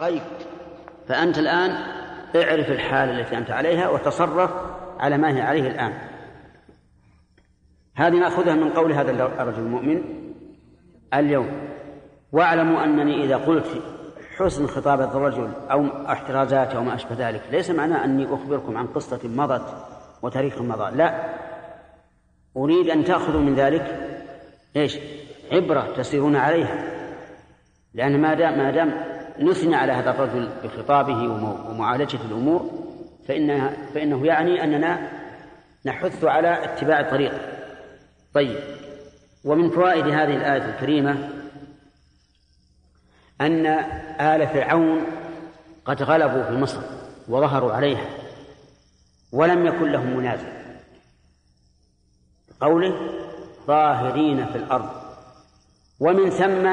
طيب فأنت الآن اعرف الحالة التي أنت عليها وتصرف على ما هي عليه الآن. هذه نأخذها من قول هذا الرجل المؤمن اليوم. واعلموا أنني إذا قلت حسن خطابة الرجل أو احترازاته أو ما أشبه ذلك ليس معناه أني أخبركم عن قصة مضت وتاريخ مضى. لا. أريد أن تأخذوا من ذلك إيش؟ عبرة تسيرون عليها. لأن ما دام ما دام نثني على هذا الرجل بخطابه ومعالجة الأمور فإنها فإنه يعني أننا نحث على اتباع الطريق. طيب. ومن فوائد هذه الآية الكريمة أن آل فرعون قد غلبوا في مصر وظهروا عليها ولم يكن لهم منازع. قوله ظاهرين في الأرض. ومن ثم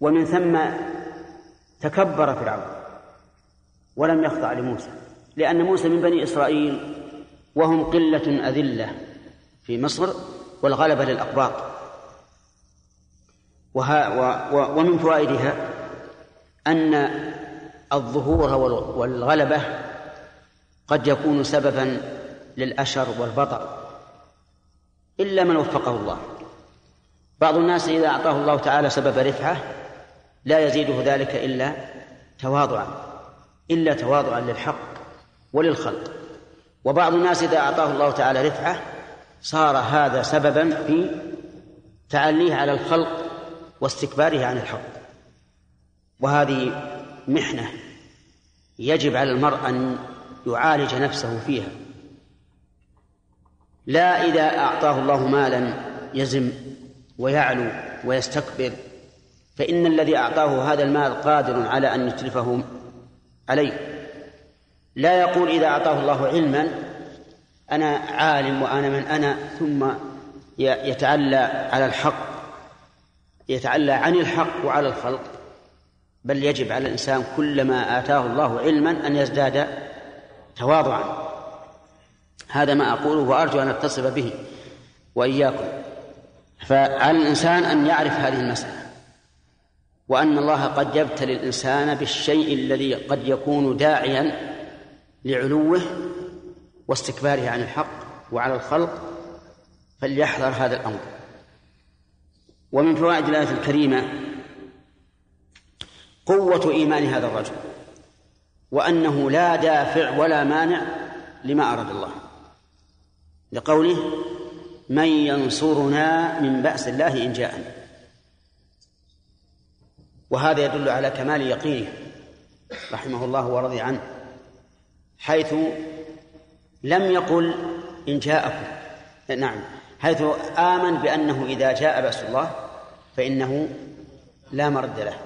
ومن ثم تكبر فرعون ولم يخضع لموسى لأن موسى من بني إسرائيل وهم قلة أذلة في مصر والغلبة للأقباط. وها و ومن فوائدها أن الظهور والغلبة قد يكون سببا للأشر والبطر إلا من وفقه الله. بعض الناس إذا أعطاه الله تعالى سبب رفعة لا يزيده ذلك إلا تواضعا إلا تواضعا للحق وللخلق. وبعض الناس إذا أعطاه الله تعالى رفعة صار هذا سببا في تعليه على الخلق واستكباره عن الحق. وهذه محنة يجب على المرء أن يعالج نفسه فيها. لا إذا أعطاه الله مالا يزم ويعلو ويستكبر فإن الذي أعطاه هذا المال قادر على أن يتلفه عليه. لا يقول إذا أعطاه الله علما أنا عالم وأنا من أنا ثم يتعلى على الحق يتعلى عن الحق وعلى الخلق. بل يجب على الإنسان كلما آتاه الله علما أن يزداد تواضعا. هذا ما أقوله وأرجو أن أتصف به وإياكم. فعلى الإنسان أن يعرف هذه المسألة. وأن الله قد يبتلي الإنسان بالشيء الذي قد يكون داعيا لعلوه واستكباره عن الحق وعلى الخلق فليحذر هذا الأمر. ومن فوائد الآية الكريمة قوة إيمان هذا الرجل وأنه لا دافع ولا مانع لما أراد الله. لقوله من ينصرنا من بأس الله إن جاءنا. وهذا يدل على كمال يقينه رحمه الله ورضي عنه حيث لم يقل إن جاءكم. نعم حيث آمن بأنه إذا جاء بأس الله فإنه لا مرد له.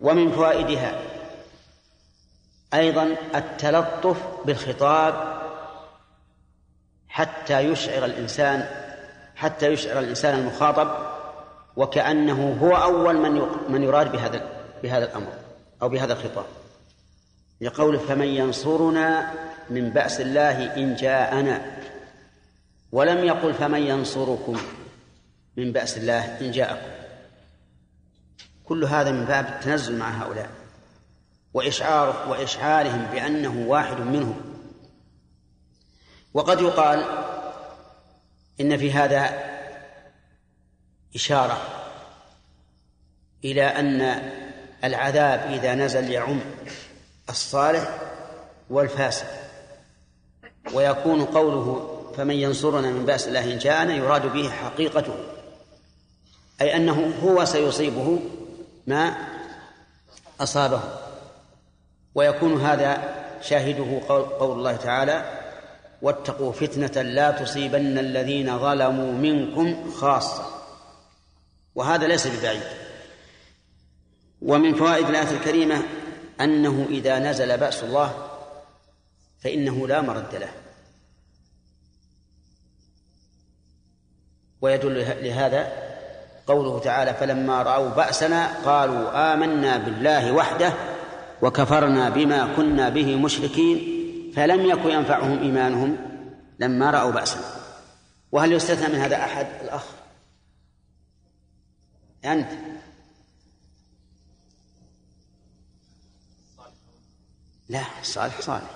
ومن فوائدها أيضا التلطف بالخطاب حتى يشعر الإنسان حتى يشعر الإنسان المخاطب وكأنه هو أول من من يراد بهذا بهذا الأمر أو بهذا الخطاب. لقول فمن ينصرنا من بأس الله إن جاءنا ولم يقل فمن ينصركم من بأس الله إن جاءكم. كل هذا من باب التنزل مع هؤلاء وإشعار وإشعارهم بأنه واحد منهم. وقد يقال إن في هذا إشارة إلى أن العذاب إذا نزل يعم الصالح والفاسد ويكون قوله فمن ينصرنا من بأس الله إن جاءنا يراد به حقيقته أي أنه هو سيصيبه ما أصابه ويكون هذا شاهده قول, قول الله تعالى واتقوا فتنة لا تصيبن الذين ظلموا منكم خاصة. وهذا ليس ببعيد. ومن فوائد الآية الكريمة أنه إذا نزل بأس الله فإنه لا مرد له. ويدل لهذا قوله تعالى فلما رأوا بأسنا قالوا آمنا بالله وحده وكفرنا بما كنا به مشركين فلم يكن ينفعهم إيمانهم لما رأوا بأسنا. وهل يستثنى من هذا أحد الأخ؟ أنت لا صالح صالح.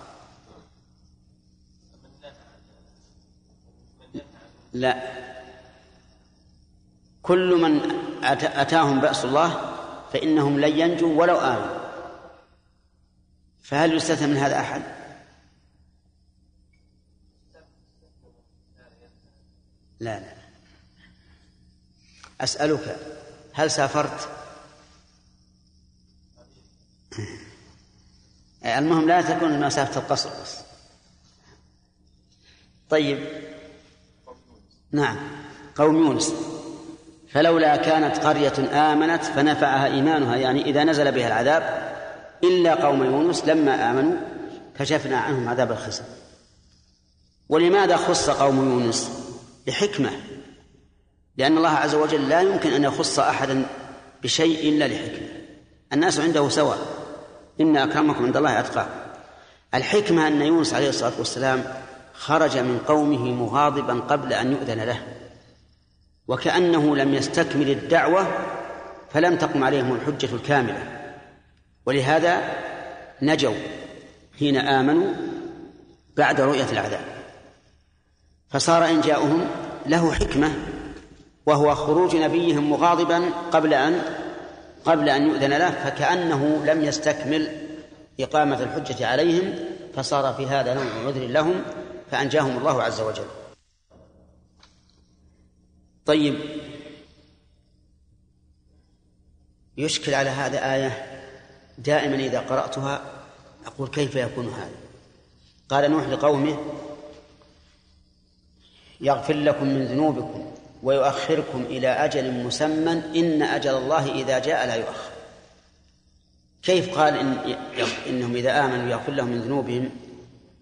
لا. كل من أتاهم بأس الله فإنهم لن ينجوا ولو آمنوا. فهل يستثنى من هذا أحد؟ لا لا. أسألك هل سافرت؟ المهم لا تكون مسافة القصر بس. طيب. نعم. قوم يونس. فلولا كانت قرية آمنت فنفعها إيمانها يعني إذا نزل بها العذاب إلا قوم يونس لما آمنوا كشفنا عنهم عذاب الخزي. ولماذا خص قوم يونس؟ لحكمة لأن الله عز وجل لا يمكن أن يخص أحدا بشيء إلا لحكمة. الناس عنده سواء. إن أكرمكم عند الله أتقاكم الحكمة أن يونس عليه الصلاة والسلام خرج من قومه مغاضبا قبل أن يؤذن له. وكأنه لم يستكمل الدعوة فلم تقم عليهم الحجة الكاملة. ولهذا نجوا حين آمنوا بعد رؤية العذاب. فصار إن جاءهم له حكمة وهو خروج نبيهم مغاضبا قبل أن قبل أن يؤذن له فكأنه لم يستكمل إقامة الحجة عليهم فصار في هذا نوع عذر لهم فأنجاهم الله عز وجل. طيب. يشكل على هذا آية دائما إذا قرأتها أقول كيف يكون هذا؟ قال نوح لقومه يغفر لكم من ذنوبكم. ويؤخركم إلى أجل مسمى إن أجل الله إذا جاء لا يؤخر. كيف قال إن إنهم إذا آمنوا يغفر لهم من ذنوبهم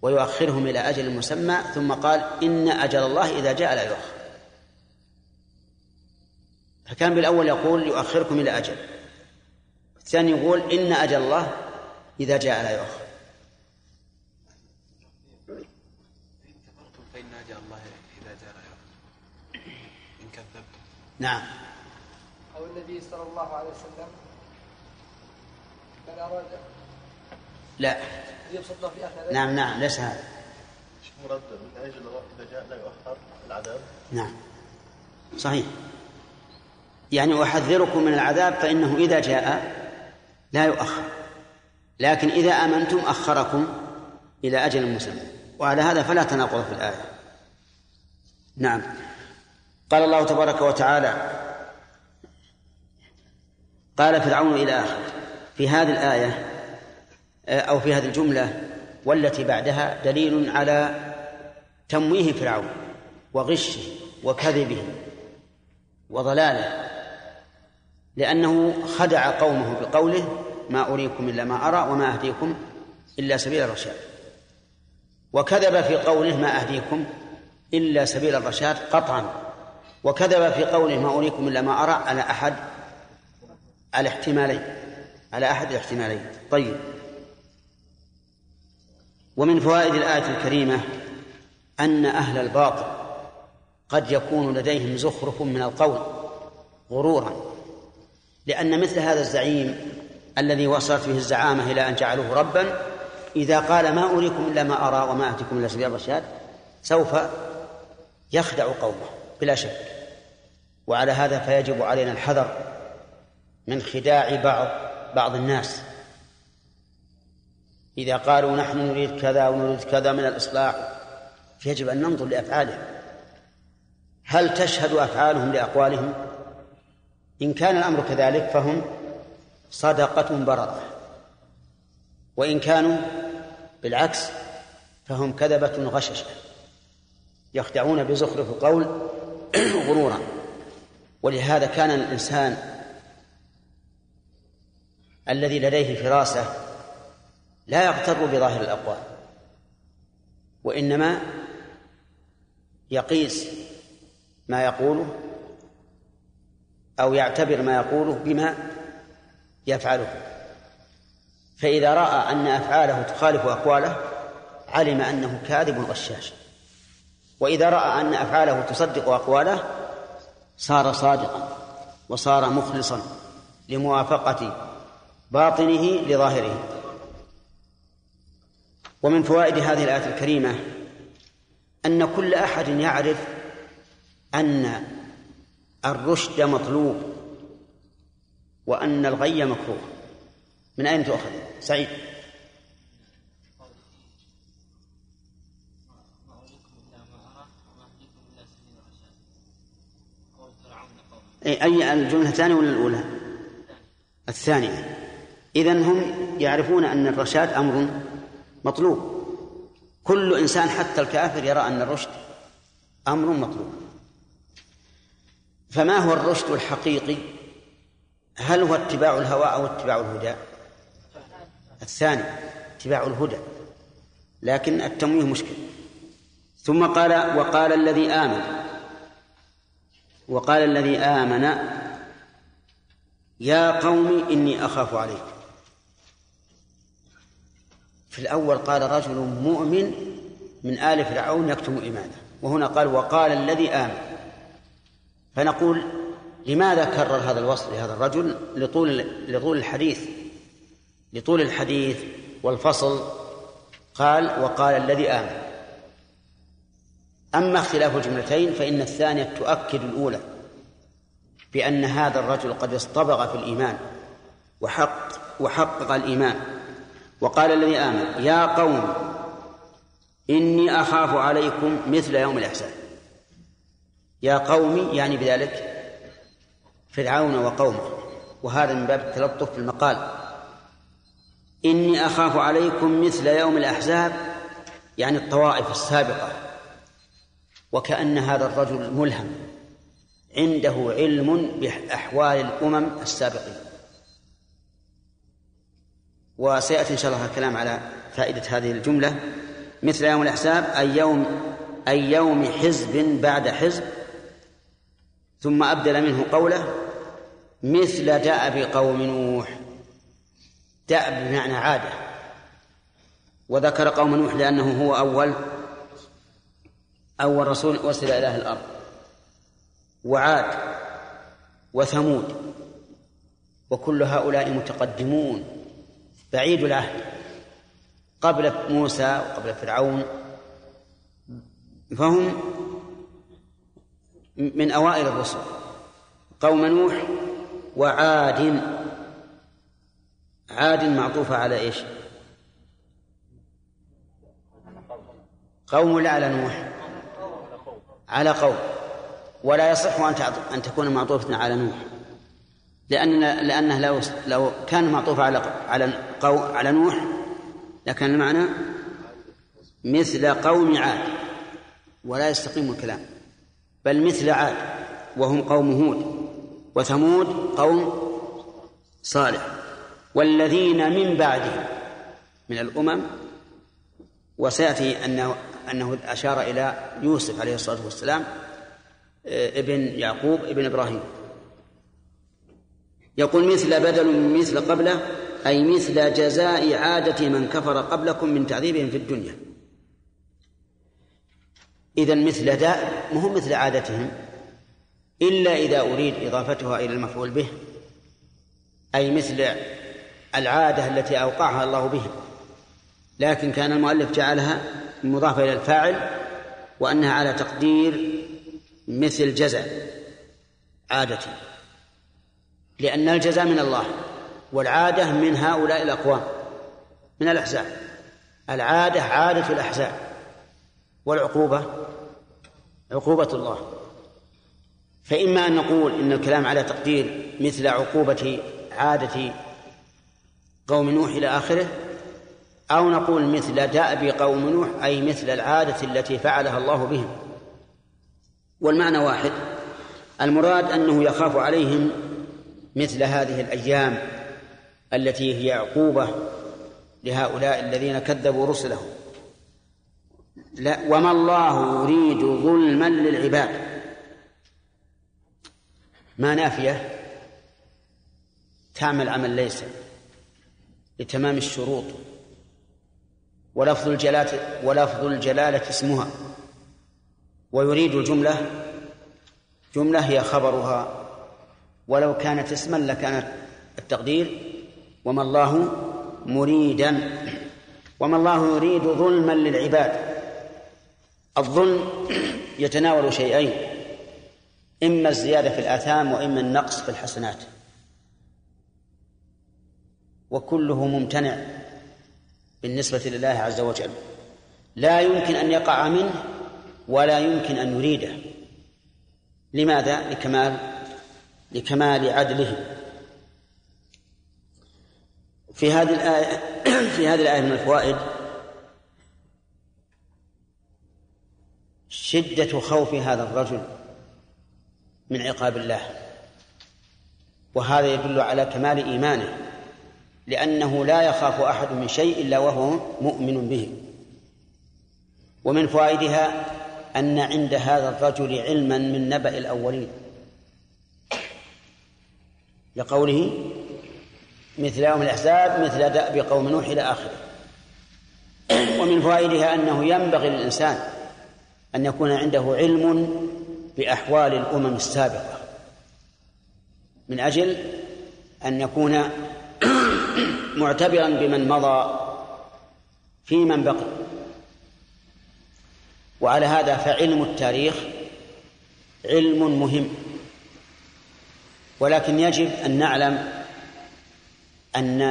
ويؤخرهم إلى أجل مسمى ثم قال إن أجل الله إذا جاء لا يؤخر. فكان بالأول يقول يؤخركم إلى أجل الثاني يقول إن أجل الله إذا جاء لا يؤخر فإن أجل الله إذا جاء لا يؤخر إن كذبتم نعم. أو النبي صلى الله عليه وسلم. من أراد لا. يبسط في آخر نعم نعم ليس هذا. مرد من أجل إذا جاء لا يؤخر العذاب؟ نعم. صحيح. يعني أحذركم من العذاب فإنه إذا جاء لا يؤخر. لكن إذا آمنتم أخركم إلى أجل مسمى. وعلى هذا فلا تناقض في الآية. نعم. قال الله تبارك وتعالى قال فرعون إلى آخر في هذه الآية أو في هذه الجملة والتي بعدها دليل على تمويه فرعون وغشه وكذبه وضلاله لأنه خدع قومه بقوله ما أريكم إلا ما أرى وما أهديكم إلا سبيل الرشاد وكذب في قوله ما أهديكم إلا سبيل الرشاد قطعا. وكذب في قوله ما أريكم إلا ما أرى على أحد على احتمالين على أحد الاحتمالين. طيب. ومن فوائد الآية الكريمة أن أهل الباطل قد يكون لديهم زخرف من القول غرورا لأن مثل هذا الزعيم الذي وصلت به الزعامة إلى أن جعلوه ربا إذا قال ما أريكم إلا ما أرى وما أهديكم إلا سبيل الرشاد سوف يخدع قومه بلا شك. وعلى هذا فيجب علينا الحذر من خداع بعض بعض الناس. إذا قالوا نحن نريد كذا ونريد كذا من الإصلاح يجب أن ننظر لأفعالهم. هل تشهد أفعالهم لأقوالهم؟ إن كان الأمر كذلك فهم صدقة بررة. وإن كانوا بالعكس فهم كذبة غششة. يخدعون بزخرف القول غرورا. ولهذا كان الإنسان الذي لديه فراسة لا يغتر بظاهر الأقوال وإنما يقيس ما يقوله أو يعتبر ما يقوله بما يفعله. فإذا رأى أن أفعاله تخالف أقواله علم أنه كاذب غشاش. وإذا رأى أن أفعاله تصدق أقواله صار صادقا وصار مخلصا لموافقة باطنه لظاهره. ومن فوائد هذه الآية الكريمة أن كل أحد يعرف أن الرشد مطلوب وأن الغي مكروه. من أين تؤخذ؟ سعيد. أي الجملة الثانية ولا الأولى؟ الثانية. إذن هم يعرفون أن الرشاد أمر مطلوب. كل إنسان حتى الكافر يرى أن الرشد أمر مطلوب. فما هو الرشد الحقيقي؟ هل هو اتباع الهوى أو اتباع الهدى؟ الثاني اتباع الهدى. لكن التمويه مشكل. ثم قال وقال الذي آمن. وقال الذي آمن يا قوم إني أخاف عليكم. في الأول قال رجل مؤمن من آل فرعون يكتم إيمانه. وهنا قال وقال الذي آمن. فنقول لماذا كرر هذا الوصف لهذا الرجل؟ لطول لطول الحديث. لطول الحديث والفصل قال وقال الذي آمن. أما اختلاف الجملتين فإن الثانية تؤكد الأولى بأن هذا الرجل قد اصطبغ في الإيمان وحق وحقق الإيمان. وقال الذي آمن يا قوم إني أخاف عليكم مثل يوم الأحزاب. يا قوم يعني بذلك فرعون وقومه. وهذا من باب التلطف في المقال. إني أخاف عليكم مثل يوم الأحزاب يعني الطوائف السابقة. وكأن هذا الرجل ملهم. عنده علم بأحوال الأمم السابقين. وسيأتي إن شاء الله الكلام على فائدة هذه الجملة. مثل يوم الأحزاب أي يوم أي يوم حزب بعد حزب. ثم أبدل منه قوله مثل دأب قوم نوح. دأب بمعنى عادة. وذكر قوم نوح لأنه هو أول أول رسول أرسل إلى أهل الأرض. وعاد وثمود. وكل هؤلاء متقدمون. بعيد العهد. قبل موسى وقبل فرعون. فهم من أوائل الرسل. قوم نوح وعاد. عاد معطوفة على إيش؟ قوم لا على نوح. على قوم ولا يصح أن أن تكون معطوفة على نوح. لأن لأنه لو لو كان معطوف على على على نوح لكان المعنى مثل قوم عاد. ولا يستقيم الكلام. بل مثل عاد وهم قوم هود. وثمود قوم صالح. والذين من بعدهم من الأمم وسيأتي أنه أنه أشار إلى يوسف عليه الصلاة والسلام آه، ابن يعقوب ابن إبراهيم. يقول مثل بدل من مثل قبله أي مثل جزاء عادة من كفر قبلكم من تعذيبهم في الدنيا. إذا مثل داء مو مثل عادتهم إلا إذا أريد إضافتها إلى المفعول به أي مثل العادة التي أوقعها الله بهم لكن كان المؤلف جعلها مضافة إلى الفاعل وأنها على تقدير مثل جزاء عادتي لأن الجزاء من الله والعادة من هؤلاء الأقوام من الأحزاب. العادة عادة الأحزاب والعقوبة عقوبة الله. فإما أن نقول إن الكلام على تقدير مثل عقوبة عادة قوم نوح إلى آخره أو نقول مثل دأب قوم نوح أي مثل العادة التي فعلها الله بهم. والمعنى واحد. المراد أنه يخاف عليهم مثل هذه الأيام التي هي عقوبة لهؤلاء الذين كذبوا رسله لا وما الله يريد ظلما للعباد. ما نافية؟ تعمل عمل ليس لتمام الشروط. ولفظ الجلالة ولفظ الجلالة اسمها. ويريد الجملة جملة هي خبرها. ولو كانت اسما لكانت التقدير. وما الله مريدا. وما الله يريد ظلما للعباد. الظلم يتناول شيئين. إما الزيادة في الآثام وإما النقص في الحسنات. وكله ممتنع. بالنسبة لله عز وجل. لا يمكن أن يقع منه ولا يمكن أن يريده. لماذا؟ لكمال لكمال عدله. في هذه الآية في هذه الآية من الفوائد شدة خوف هذا الرجل من عقاب الله. وهذا يدل على كمال إيمانه. لأنه لا يخاف أحد من شيء إلا وهو مؤمن به. ومن فوائدها أن عند هذا الرجل علما من نبأ الأولين. لقوله مثل يوم الأحزاب مثل دأب قوم نوح إلى آخره. ومن فوائدها أنه ينبغي للإنسان أن يكون عنده علم بأحوال الأمم السابقة. من أجل أن يكون معتبرا بمن مضى في من بقي. وعلى هذا فعلم التاريخ علم مهم. ولكن يجب أن نعلم أن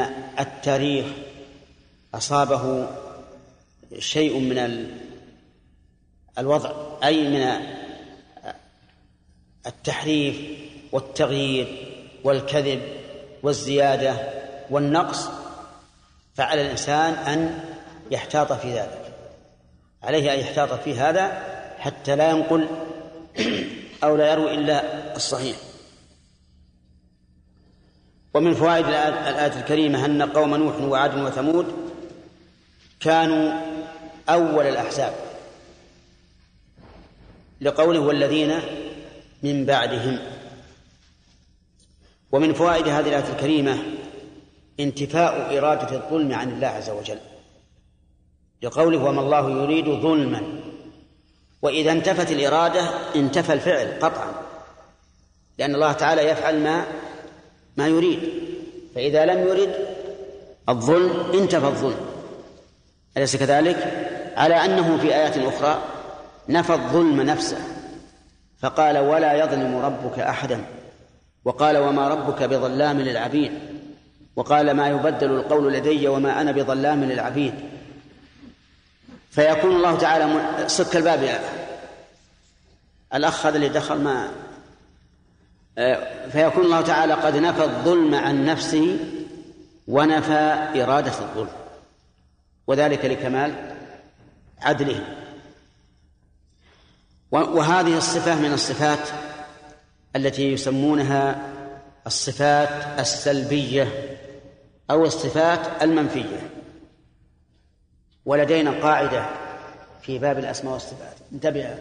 التاريخ أصابه شيء من الوضع أي من التحريف والتغيير والكذب والزيادة والنقص فعلى الإنسان أن يحتاط في ذلك عليه أن يحتاط في هذا حتى لا ينقل أو لا يروي إلا الصحيح. ومن فوائد الآية الكريمة أن قوم نوح وعاد وثمود كانوا أول الأحزاب لقوله والذين من بعدهم. ومن فوائد هذه الآية الكريمة انتفاء إرادة الظلم عن الله عز وجل. لقوله وما الله يريد ظلما. وإذا انتفت الإرادة انتفى الفعل قطعا. لأن الله تعالى يفعل ما ما يريد. فإذا لم يرد الظلم انتفى الظلم. أليس كذلك؟ على أنه في آيات أخرى نفى الظلم نفسه. فقال ولا يظلم ربك أحدا. وقال وما ربك بظلام للعبيد. وقال ما يبدل القول لدي وما أنا بظلام للعبيد. فيكون الله تعالى سك الباب يا الأخ هذا اللي دخل ما فيكون الله تعالى قد نفى الظلم عن نفسه ونفى إرادة الظلم. وذلك لكمال عدله. وهذه الصفة من الصفات التي يسمونها الصفات السلبية. أو الصفات المنفية. ولدينا قاعدة في باب الأسماء والصفات. انتبه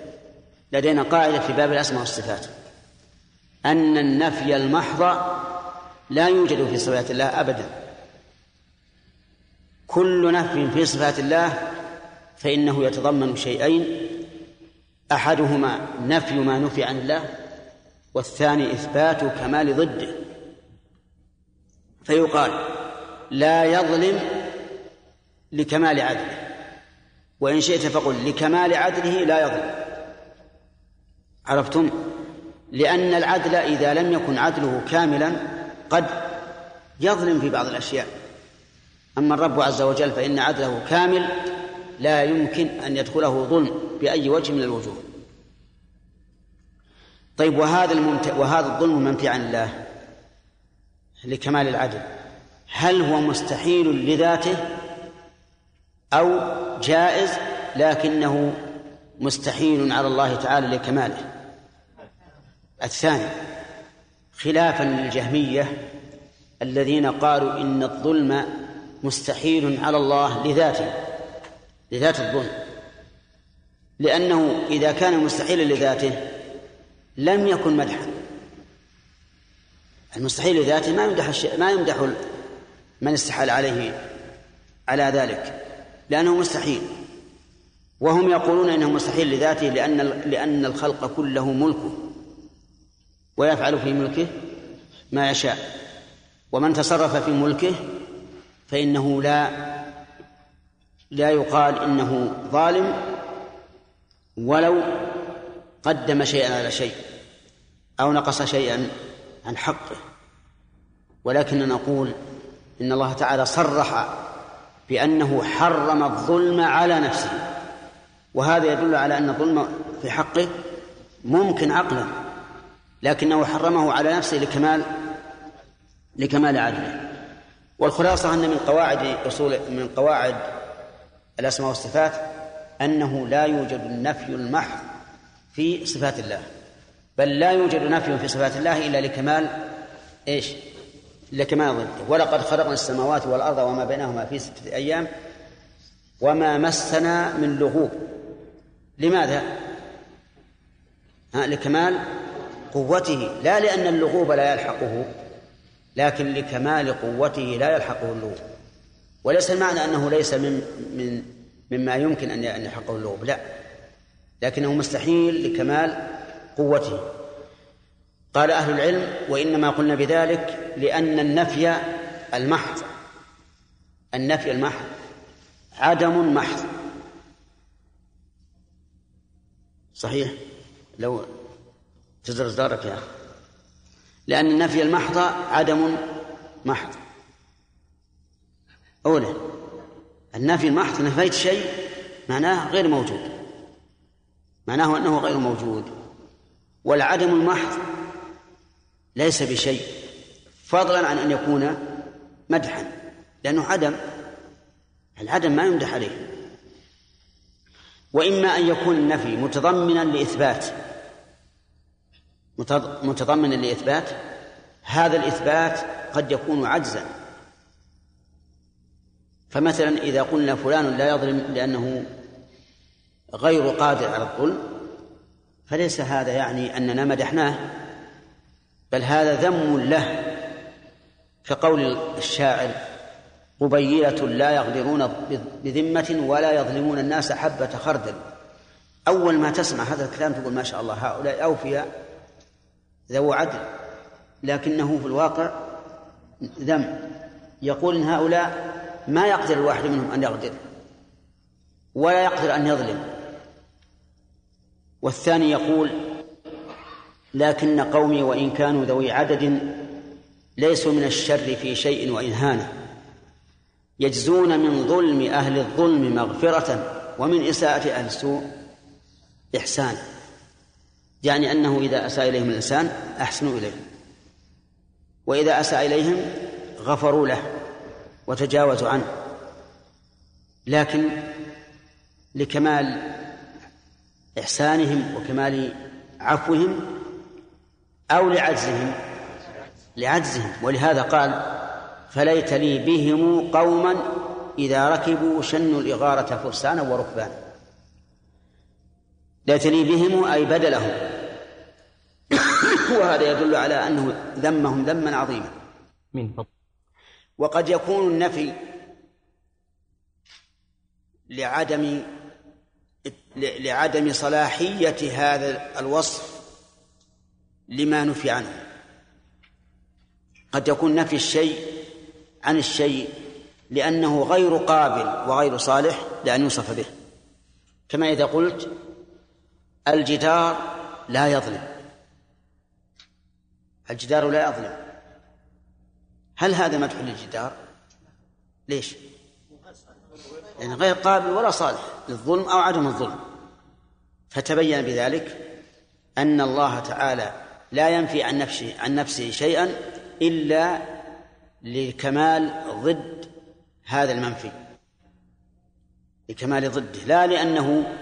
لدينا قاعدة في باب الأسماء والصفات. أن النفي المحض لا يوجد في صفات الله أبدا. كل نفي في صفات الله فإنه يتضمن شيئين. أحدهما نفي ما نفي عن الله والثاني إثبات كمال ضده. فيقال لا يظلم لكمال عدله. وإن شئت فقل لكمال عدله لا يظلم. عرفتم؟ لأن العدل إذا لم يكن عدله كاملا قد يظلم في بعض الأشياء. أما الرب عز وجل فإن عدله كامل لا يمكن أن يدخله ظلم بأي وجه من الوجوه. طيب وهذا الممت... وهذا الظلم منفي عن الله لكمال العدل. هل هو مستحيل لذاته أو جائز لكنه مستحيل على الله تعالى لكماله؟ الثاني خلافا للجهمية الذين قالوا إن الظلم مستحيل على الله لذاته لذات الظلم. لأنه إذا كان مستحيلا لذاته لم يكن مدحا. المستحيل لذاته ما يمدح الشيء ما يمدح من استحال عليه على ذلك لأنه مستحيل. وهم يقولون إنه مستحيل لذاته لأن لأن الخلق كله ملكه. ويفعل في ملكه ما يشاء. ومن تصرف في ملكه فإنه لا لا يقال إنه ظالم ولو قدم شيئا على شيء أو نقص شيئا عن حقه. ولكن نقول إن الله تعالى صرح بأنه حرم الظلم على نفسه. وهذا يدل على أن الظلم في حقه ممكن عقلا لكنه حرمه على نفسه لكمال لكمال عدله. والخلاصة أن من قواعد أصول من قواعد الأسماء والصفات أنه لا يوجد النفي المحض في صفات الله. بل لا يوجد نفي في صفات الله إلا لكمال إيش؟ لكمال ضده ولقد خلقنا السماوات والأرض وما بينهما في ستة أيام وما مسنا من لغوب. لماذا؟ ها لكمال قوته. لا لأن اللغوب لا يلحقه لكن لكمال قوته لا يلحقه اللغوب. وليس المعنى أنه ليس من من مما يمكن أن يلحقه اللغوب. لا. لكنه مستحيل لكمال قوته. قال أهل العلم وإنما قلنا بذلك لأن النفي المحض. النفي المحض. عدم محض. صحيح؟ لو تزرز دارك يا أخي. لأن النفي المحض عدم محض. أولا النفي المحض نفيت شيء معناه غير موجود. معناه أنه غير موجود. والعدم المحض ليس بشيء. فضلا عن أن يكون مدحا لأنه عدم العدم ما يمدح عليه. وإما أن يكون النفي متضمنا لإثبات متضمنا لإثبات هذا الإثبات قد يكون عجزا. فمثلا إذا قلنا فلان لا يظلم لأنه غير قادر على الظلم فليس هذا يعني أننا مدحناه بل هذا ذم له. كقول الشاعر قبيلة لا يغدرون بذمة ولا يظلمون الناس حبة خردل. أول ما تسمع هذا الكلام تقول ما شاء الله هؤلاء أوفياء ذو عدل لكنه في الواقع ذم. يقول إن هؤلاء ما يقدر الواحد منهم أن يغدر ولا يقدر أن يظلم. والثاني يقول لكن قومي وإن كانوا ذوي عدد ليسوا من الشر في شيء وإن هان يجزون من ظلم أهل الظلم مغفرة ومن إساءة أهل السوء إحسان. يعني أنه إذا أساء إليهم الإنسان أحسنوا إليه. وإذا أساء إليهم غفروا له وتجاوزوا عنه. لكن لكمال إحسانهم وكمال عفوهم أو لعجزهم لعجزهم. ولهذا قال فليت لي بهم قوما إذا ركبوا شنوا الإغارة فرسانا وركبانا. ليت لي بهم أي بدلهم. وهذا يدل على أنه ذمهم ذما عظيما. من فضل. وقد يكون النفي لعدم لعدم صلاحية هذا الوصف لما نفي عنه. قد يكون نفي الشيء عن الشيء لأنه غير قابل وغير صالح لأن يوصف به كما إذا قلت الجدار لا يظلم الجدار لا يظلم هل هذا مدح للجدار؟ ليش؟ يعني غير قابل ولا صالح للظلم أو عدم الظلم فتبين بذلك أن الله تعالى لا ينفي عن نفسه عن نفسه شيئا إلا لكمال ضد هذا المنفي لكمال ضده لا لأنه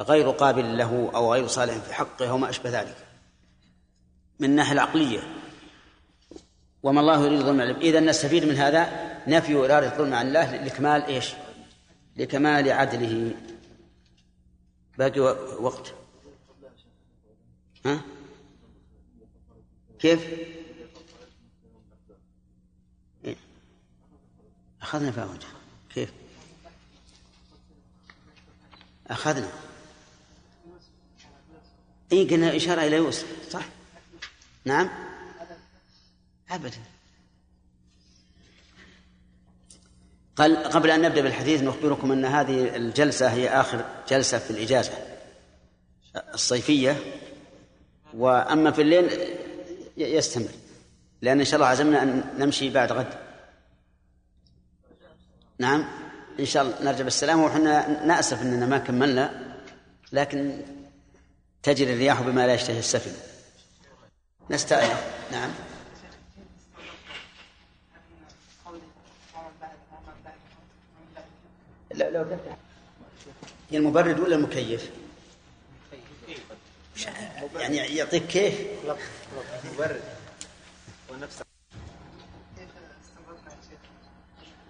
غير قابل له أو غير صالح في حقه أو ما أشبه ذلك من الناحية العقلية وما الله يريد ظلم إذا نستفيد من هذا نفي إرادة الظلم عن الله لكمال إيش؟ لكمال عدله باقي وقت ها؟ كيف؟ أخذنا فيها وجه. كيف؟ أخذنا. إي قلنا إشارة إلى يوسف. صح؟ نعم. أبدا. قال قبل أن نبدأ بالحديث نخبركم أن هذه الجلسة هي آخر جلسة في الإجازة الصيفية. وأما في الليل يستمر. لأن إن شاء الله عزمنا أن نمشي بعد غد. نعم. إن شاء الله نرجع بالسلامة وحنا نأسف أننا ما كملنا لكن تجري الرياح بما لا يشتهي السفن. نستأنف نعم. لا لو هي المبرد ولا المكيف؟ يعني يعطيك كيف؟ مبرد. ونفس كيف استنبطنا يا شيخ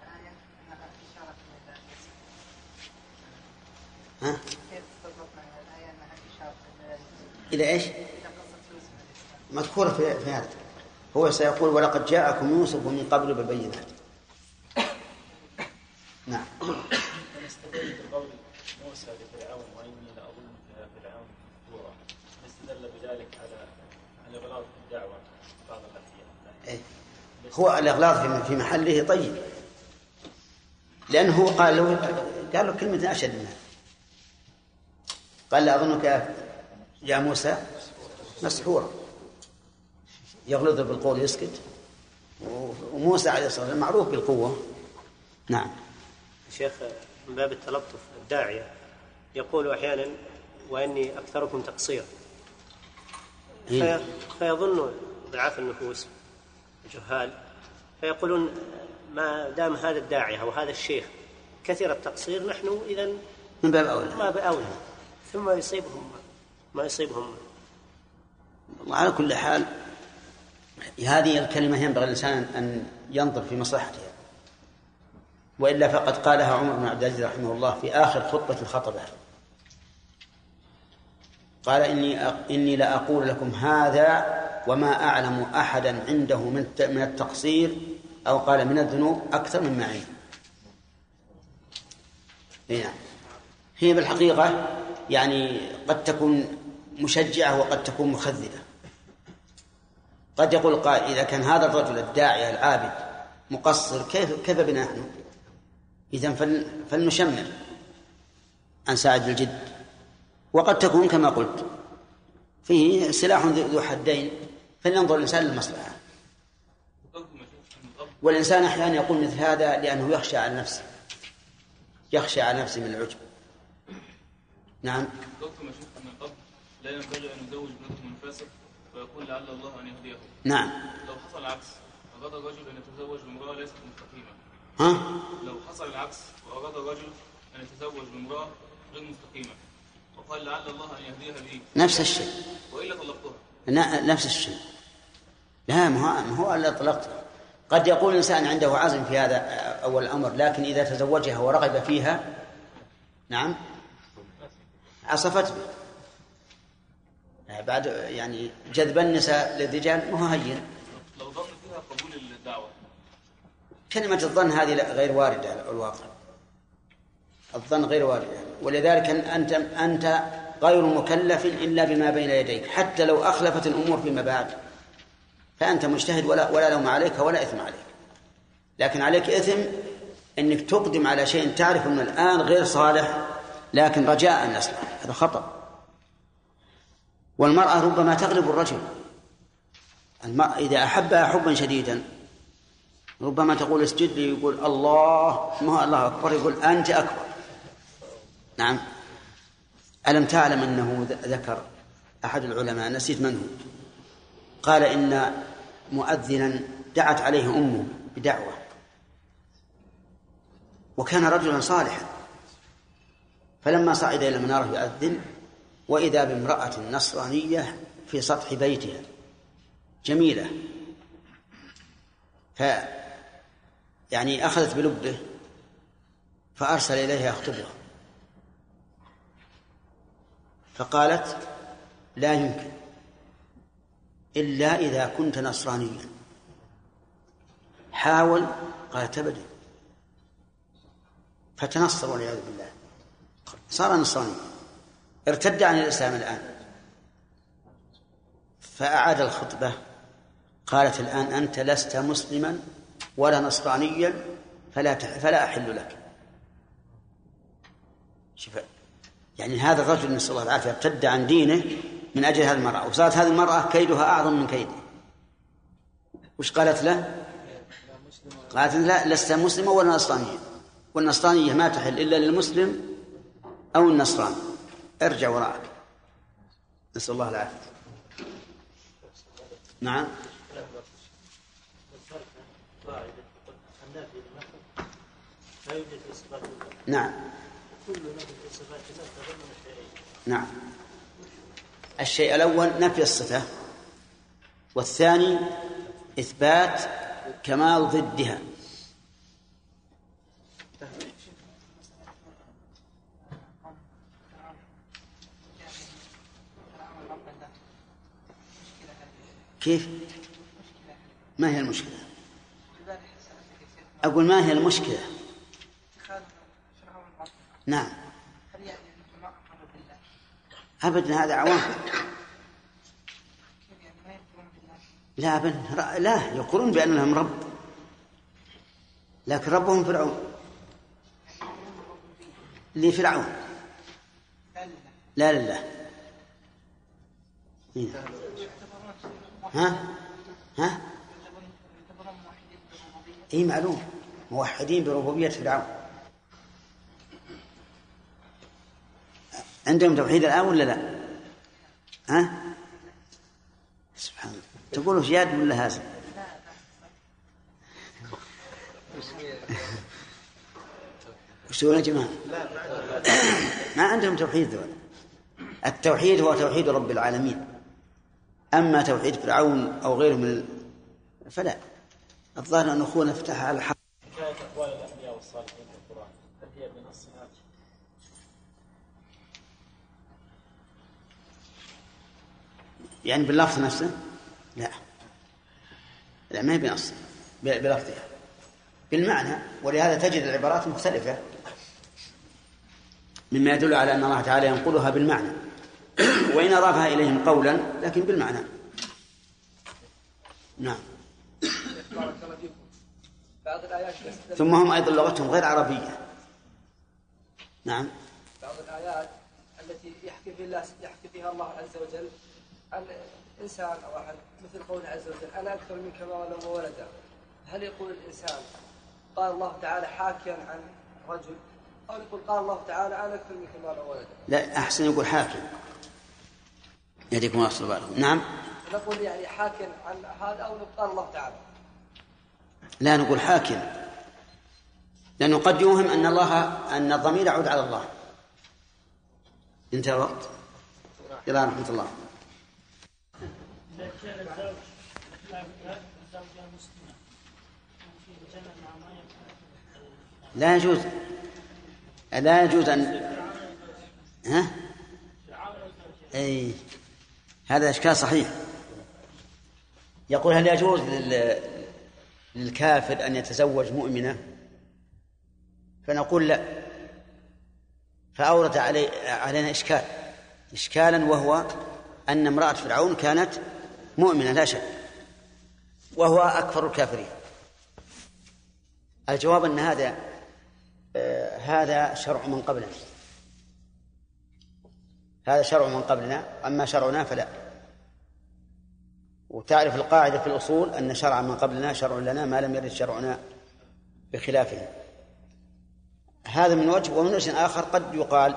الآية أنها إشارة إلى ها؟ كيف استنبطنا من الآية أنها إشارة إلى إلى إيش؟ مذكورة في, هذا هو سيقول ولقد جاءكم يوسف من قبل بالبينات. نعم. نستدل بقول موسى لفرعون واني فرعون نستدل بذلك على الاغلاط في الدعوه بعض إيه. هو الإغلاط في- محله طيب. لأنه قال له قال له كلمة أشد منها قال لا أظنك يا- موسى مسحورا يغلظ بالقول يسكت. وموسى عليه الصلاة والسلام معروف بالقوة. نعم. شيخ من باب التلطف الداعية يقول أحيانا وإني أكثركم تقصيرا إيه. في فيظن ضعاف النفوس الجهال فيقولون ما دام هذا الداعية أو هذا الشيخ كثر التقصير نحن إذا من باب أولى. ما بأولى. ثم يصيبهم ما يصيبهم وعلى كل حال هذه الكلمة ينبغي الإنسان أن ينظر في مصلحتها وإلا فقد قالها عمر بن عبد العزيز رحمه الله في آخر خطبة خطبها قال إني. إني لأقول لكم هذا وما أعلم أحدا عنده من من التقصير أو قال من الذنوب أكثر مما عندي نعم. هي بالحقيقة يعني قد تكون مشجعة وقد تكون مخذلة. قد يقول قائل إذا كان هذا الرجل الداعية العابد مقصر كيف كيف بنا نحن؟ إذا فل فلنشمر عن ساعد الجد. وقد تكون كما قلت فيه سلاح ذو حدين فلينظر الإنسان للمصلحة. والإنسان أحيانا يقول مثل هذا لأنه يخشى على نفسه يخشى على نفسه من العجب. نعم دكتور ما شفت من قبل لا ينبغي أن يزوج ابنته من فاسق ويقول لعل الله أن يهديه نعم. لو حصل العكس أراد الرجل أن يتزوج بامرأة ليست مستقيمة. ها؟ لو حصل العكس وأراد الرجل أن يتزوج بامرأة غير مستقيمة. وقال لعل الله أن يهديها لي. نفس الشيء. وإلا طلقتها. نفس الشيء. لا ما هو إلا طلقتها قد يقول الإنسان عنده عزم في هذا أول الأمر لكن إذا تزوجها ورغب فيها نعم عصفت به يعني بعد يعني جذب النساء للرجال ما هو هين. لو ظن فيها قبول الدعوة. كلمة الظن هذه لا- غير واردة على الواقع. الظن غير واردة. ولذلك أنت أنت غير مكلف إلا بما بين يديك حتى لو أخلفت الأمور فيما بعد. فأنت مجتهد ولا ولا لوم عليك ولا إثم عليك. لكن عليك إثم أنك تقدم على شيء تعرف أنه الآن غير صالح لكن رجاء أن يصلح. هذا خطأ. والمرأة ربما تغلب الرجل. المرأة إذا أحبها حبا شديدا ربما تقول اسجد لي يقول الله ما الله أكبر يقول أنت أكبر. نعم. ألم تعلم أنه ذكر أحد العلماء نسيت من هو. قال إن مؤذنا دعت عليه أمه بدعوة. وكان رجلا صالحا. فلما صعد إلى المنارة يؤذن وإذا بامرأة نصرانية في سطح بيتها. جميلة. ف يعني أخذت بلبه فأرسل إليها يخطبها. فقالت لا يمكن. إلا إذا كنت نصرانيا حاول قالت أبدا. فتنصر والعياذ بالله. صار نصرانيا. ارتد عن الإسلام الآن. فأعاد الخطبة قالت الآن أنت لست مسلما ولا نصرانيا فلا فلا أحل لك. شوف يعني هذا الرجل نسأل الله العافية ارتد عن دينه من أجل هذه المرأة. وصارت هذه المرأة كيدها أعظم من كيده. وش قالت له؟ قالت لا لست مسلمة ولا نصرانية والنصرانية ما تحل إلا للمسلم أو النصراني. ارجع وراءك. نسأل الله العافية. نعم. نعم. نعم. الشيء الأول نفي الصفة والثاني إثبات كمال ضدها. كيف؟ ما هي المشكلة؟ أقول ما هي المشكلة؟ نعم هل يعني؟ أبدا هذا عوام يعني؟ لا أبدا لا يقولون بأن لهم رب لكن ربهم فرعون لفرعون لا لله لا لله إيه. ها ها اي معلوم موحدين بربوبية فرعون عندهم توحيد الآن ولا لا؟ ها؟ سبحان الله تقولوا زياد ولا هازم؟ وش يا جماعة؟ ما عندهم توحيد ذول التوحيد هو توحيد رب العالمين أما توحيد فرعون أو غيره من فلا. الظاهر أن أخونا فتح على الحق. حكاية أقوال الأنبياء والصالحين في القرآن هل هي الصفات؟ يعني باللفظ نفسه؟ لا. لا ما هي بنص. بلفظها. بالمعنى ولهذا تجد العبارات مختلفة مما يدل على أن الله تعالى ينقلها بالمعنى. وإن أضافها إليهم قولا لكن بالمعنى. نعم. بعض الآيات ثم هم أيضا لغتهم غير عربية. نعم. بعض الآيات التي يحكي فيها الله يحكي فيها الله عز وجل عن إنسان أو أحد مثل قوله عز وجل أنا أكثر منك مالا وولدا هل يقول الإنسان قال الله تعالى حاكيا عن رجل أو يقول قال الله تعالى أنا أكثر منك مالا وولدا لا أحسن يقول حاكم يهديكم عليه وسلم. نعم. نقول يعني حاكيا عن هذا أو قال الله تعالى. لا نقول حاكم. لأنه قد يوهم أن الله أن الضمير يعود على الله. انتهى الوقت. إلى رحمة الله. لا يجوز. لا يجوز أن ها؟ أي هذا إشكال صحيح. يقول هل يجوز لل... للكافر أن يتزوج مؤمنة؟ فنقول لا. فأورد علي... علينا إشكال. إشكالا وهو أن امرأة فرعون كانت مؤمنة لا شك. وهو أكثر الكافرين. الجواب أن هذا آه، هذا شرع من قبلنا هذا شرع من قبلنا أما شرعنا فلا. وتعرف القاعدة في الأصول أن شرع من قبلنا شرع لنا ما لم يرد شرعنا بخلافه. هذا من وجه ومن وجه آخر قد يقال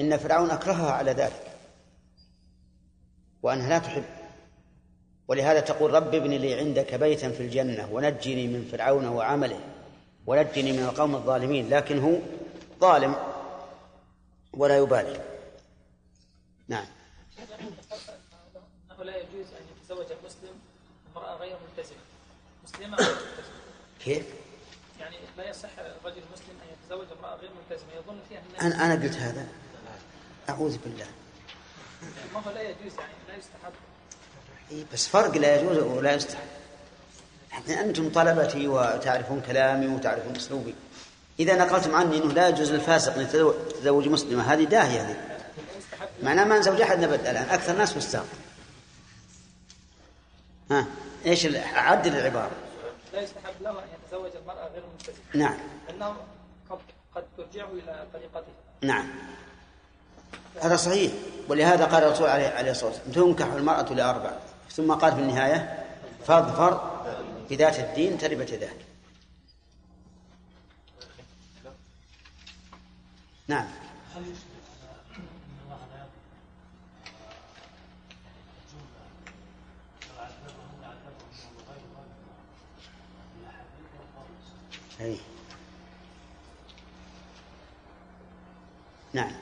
إن فرعون أكرهها على ذلك وأنها لا تحب. ولهذا تقول رب ابن لي عندك بيتا في الجنة ونجني من فرعون وعمله ونجني من القوم الظالمين لكن هو ظالم ولا يبالي. نعم. أنه لا يجوز أن يتزوج المسلم امرأة غير ملتزمة. مسلمة غير ملتزمة. كيف؟ يعني لا يصح الرجل المسلم أن يتزوج امرأة غير ملتزمة. يظن فيها أن أنا أنا قلت هذا. أعوذ بالله. ما هو لا يجوز يعني لا يستحب. إيه بس فرق لا يجوز ولا يستحب. يعني أنتم طلبتي وتعرفون كلامي وتعرفون أسلوبي. إذا نقلتم عني أنه لا يجوز للفاسق أن يتزوج- يتزوج مسلمة. هذه داهية هذه. معناه ما نزوج أحد نبد الآن. أكثر الناس فساق ها؟ إيش عدل العبارة. لا يستحب له أن يتزوج المرأة غير ملتزمة نعم. أنهم قد قد ترجعوا إلى طريقته نعم. هذا صحيح. ولهذا قال الرسول عليه عليه الصلاة والسلام تنكح المرأة لأربع. ثم قال في النهاية فاظفر بذات الدين تربت يداك نعم هل يشكل على ان الله لا يقبل الجمله لو عذبهم لعذبهم وغير ذلك الاحاديث والقول أي. نعم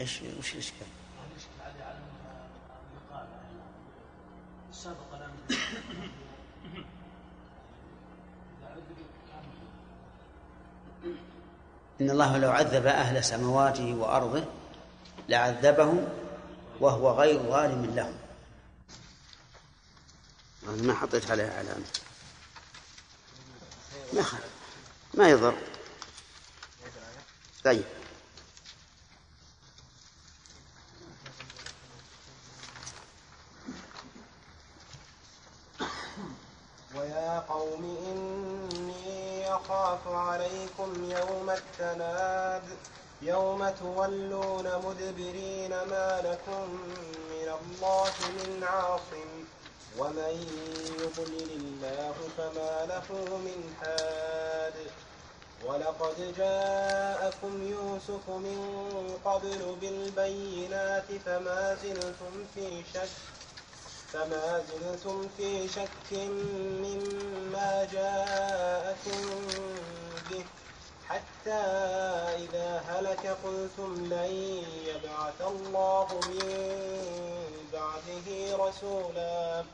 إيش وش الإشكال؟ إن الله لو عذب أهل سماواته وأرضه لعذبهم وهو غير ظالم لهم ما حطيت عليها علامه ما خ... ما يضر. طيب. ويا قوم إني أخاف عليكم يوم التناد يوم تولون مدبرين ما لكم من الله من عاصم. ومن يضلل الله فما له من حاد ولقد جاءكم يوسف من قبل بالبينات فما زلتم في شك فما زلتم في شك مما جاءكم به حتى إذا هلك قلتم لن يبعث الله من بعده رسولا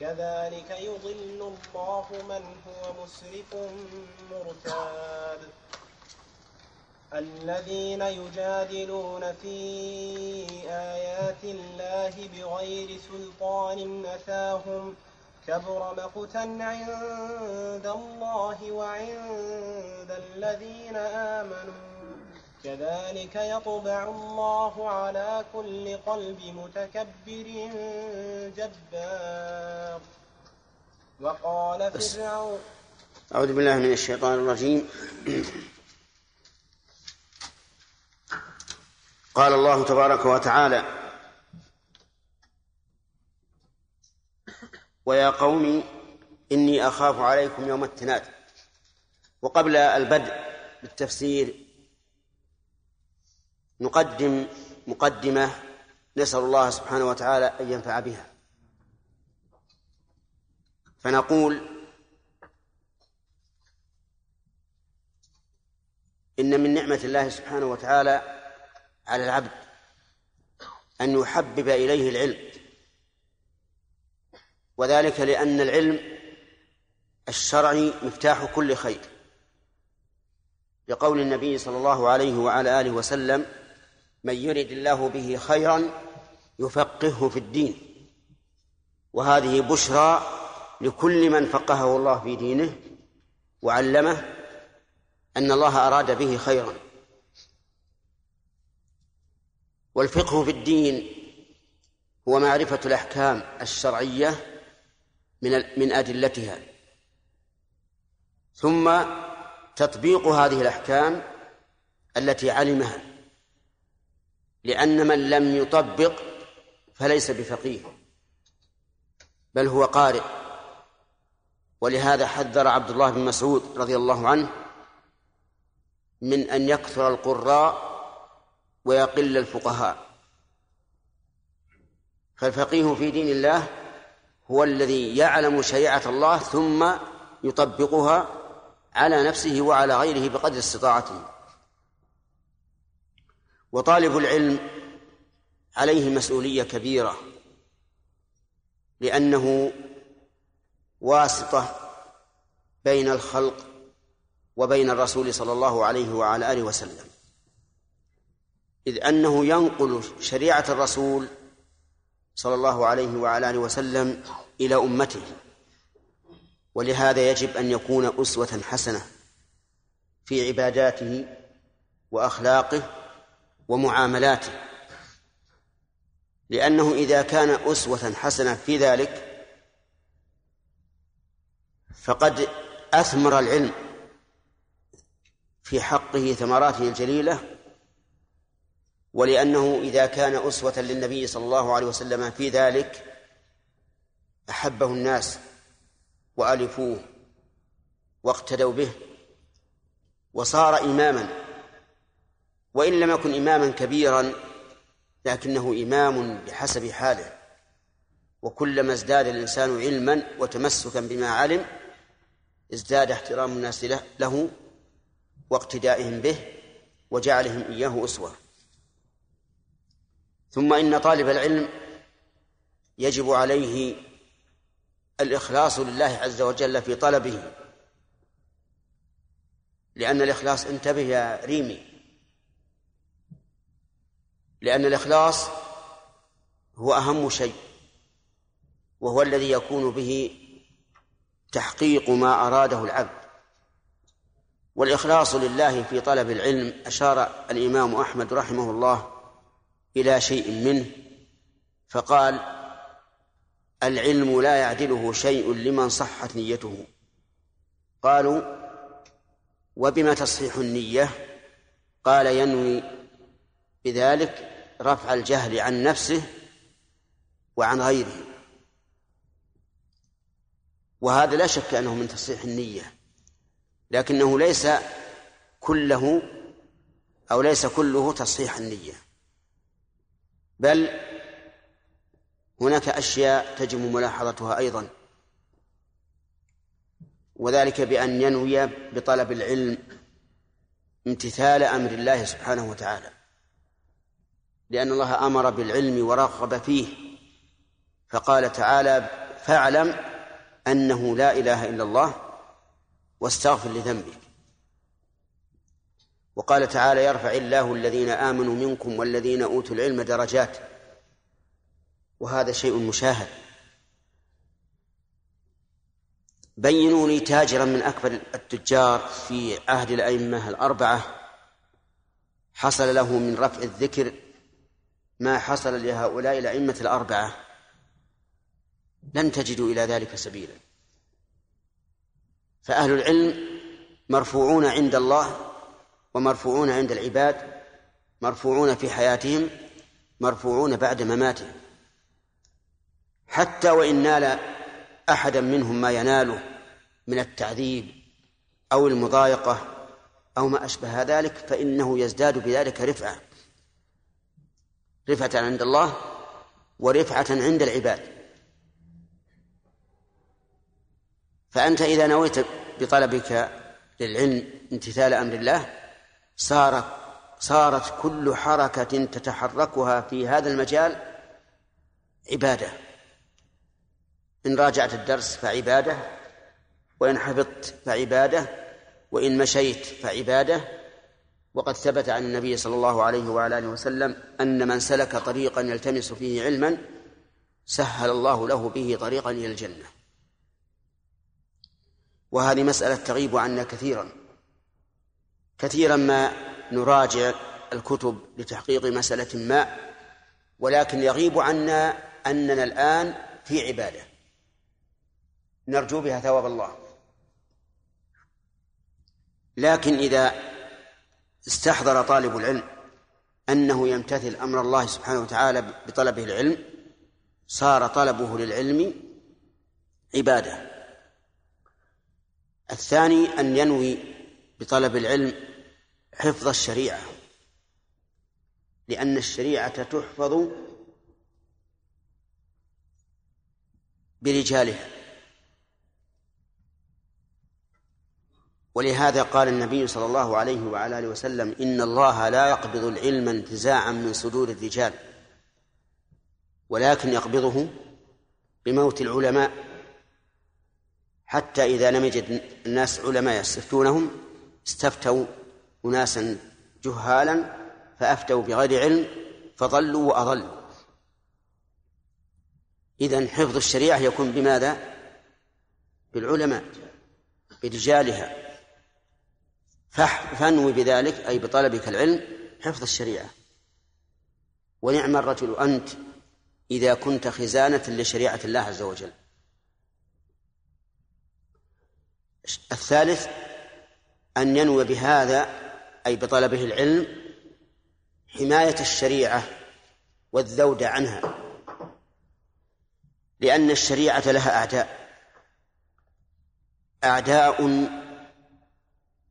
كذلك يضل الله من هو مسرف مرتاب. الذين يجادلون في آيات الله بغير سلطان أتاهم كبر مقتا عند الله وعند الذين آمنوا. كذلك يطبع الله على كل قلب متكبر جبار. وقال. فرعون أعوذ بالله من الشيطان الرجيم. قال الله تبارك وتعالى ويا قوم إني أخاف عليكم يوم التناد. وقبل البدء بالتفسير نقدم مقدمة نسأل الله سبحانه وتعالى أن ينفع بها. فنقول إن من نعمة الله سبحانه وتعالى على العبد أن يحبب إليه العلم. وذلك لأن العلم الشرعي مفتاح كل خير. لقول النبي صلى الله عليه وعلى آله وسلم من يرد الله به خيرا يفقهه في الدين. وهذه بشرى لكل من فقهه الله في دينه وعلمه أن الله أراد به خيرا. والفقه في الدين هو معرفة الأحكام الشرعية من من أدلتها. ثم تطبيق هذه الأحكام التي علمها. لأن من لم يطبق فليس بفقيه بل هو قارئ. ولهذا حذر عبد الله بن مسعود رضي الله عنه من أن يكثر القراء ويقل الفقهاء. فالفقيه في دين الله هو الذي يعلم شريعة الله ثم يطبقها على نفسه وعلى غيره بقدر استطاعته. وطالب العلم عليه مسؤولية كبيرة لأنه واسطة بين الخلق وبين الرسول صلى الله عليه وعلى آله وسلم. إذ أنه ينقل شريعة الرسول صلى الله عليه وعلى آله وسلم إلى أمته ولهذا يجب أن يكون أسوة حسنة في عباداته وأخلاقه ومعاملاته. لأنه إذا كان أسوة حسنة في ذلك فقد أثمر العلم في حقه ثمراته الجليلة ولأنه إذا كان أسوة للنبي صلى الله عليه وسلم في ذلك أحبه الناس وألفوه واقتدوا به وصار إماما. وإن لم يكن إماما كبيرا لكنه إمام بحسب حاله. وكلما ازداد الإنسان علما وتمسكا بما علم ازداد احترام الناس له واقتدائهم به وجعلهم إياه أسوة. ثم إن طالب العلم يجب عليه الإخلاص لله عز وجل في طلبه لأن الإخلاص انتبه يا ريمي. لأن الإخلاص هو أهم شيء وهو الذي يكون به تحقيق ما أراده العبد. والإخلاص لله في طلب العلم أشار الإمام أحمد رحمه الله إلى شيء منه فقال العلم لا يعدله شيء لمن صحت نيته. قالوا وبما تصحيح النية؟ قال ينوي بذلك رفع الجهل عن نفسه وعن غيره. وهذا لا شك أنه من تصحيح النية لكنه ليس كله أو ليس كله تصحيح النية بل هناك أشياء تجب ملاحظتها أيضا وذلك بأن ينوي بطلب العلم امتثال أمر الله سبحانه وتعالى. لأن الله أمر بالعلم ورغب فيه. فقال تعالى فاعلم أنه لا إله إلا الله واستغفر لذنبك. وقال تعالى يرفع الله الذين آمنوا منكم والذين أوتوا العلم درجات. وهذا شيء مشاهد. بينوا لي تاجرا من أكبر التجار في عهد الأئمة الأربعة. حصل له من رفع الذكر ما حصل لهؤلاء الأئمة الأربعة. لن تجدوا إلى ذلك سبيلا. فأهل العلم مرفوعون عند الله ومرفوعون عند العباد مرفوعون في حياتهم مرفوعون بعد مماتهم. حتى وإن نال أحدا منهم ما يناله من التعذيب أو المضايقة أو ما أشبه ذلك فإنه يزداد بذلك رفعة. رفعة عند الله ورفعة عند العباد. فأنت إذا نويت بطلبك للعلم امتثال أمر الله صارت صارت كل حركة تتحركها في هذا المجال عبادة. إن راجعت الدرس فعبادة وإن حفظت فعبادة وإن مشيت فعبادة وقد ثبت عن النبي صلى الله عليه وعلى آله وسلم أن من سلك طريقا يلتمس فيه علما سهل الله له به طريقا إلى الجنة. وهذه مسألة تغيب عنا كثيرا. كثيرا ما نراجع الكتب لتحقيق مسألة ما ولكن يغيب عنا أننا الآن في عبادة. نرجو بها ثواب الله. لكن إذا استحضر طالب العلم أنه يمتثل أمر الله سبحانه وتعالى بطلبه العلم صار طلبه للعلم عبادة. الثاني أن ينوي بطلب العلم حفظ الشريعة لأن الشريعة تحفظ برجالها. ولهذا قال النبي صلى الله عليه وعلى آله وسلم إن الله لا يقبض العلم انتزاعا من صدور الرجال ولكن يقبضه بموت العلماء حتى إذا لم يجد الناس علماء يستفتونهم استفتوا أناسا جهالا فأفتوا بغير علم فضلوا وأضلوا. اذا حفظ الشريعة يكون بماذا؟ بالعلماء برجالها. فانوي بذلك أي بطلبك العلم حفظ الشريعة. ونعم الرجل أنت إذا كنت خزانة لشريعة الله عز وجل. الثالث أن ينوي بهذا أي بطلبه العلم حماية الشريعة والذود عنها. لأن الشريعة لها أعداء. أعداء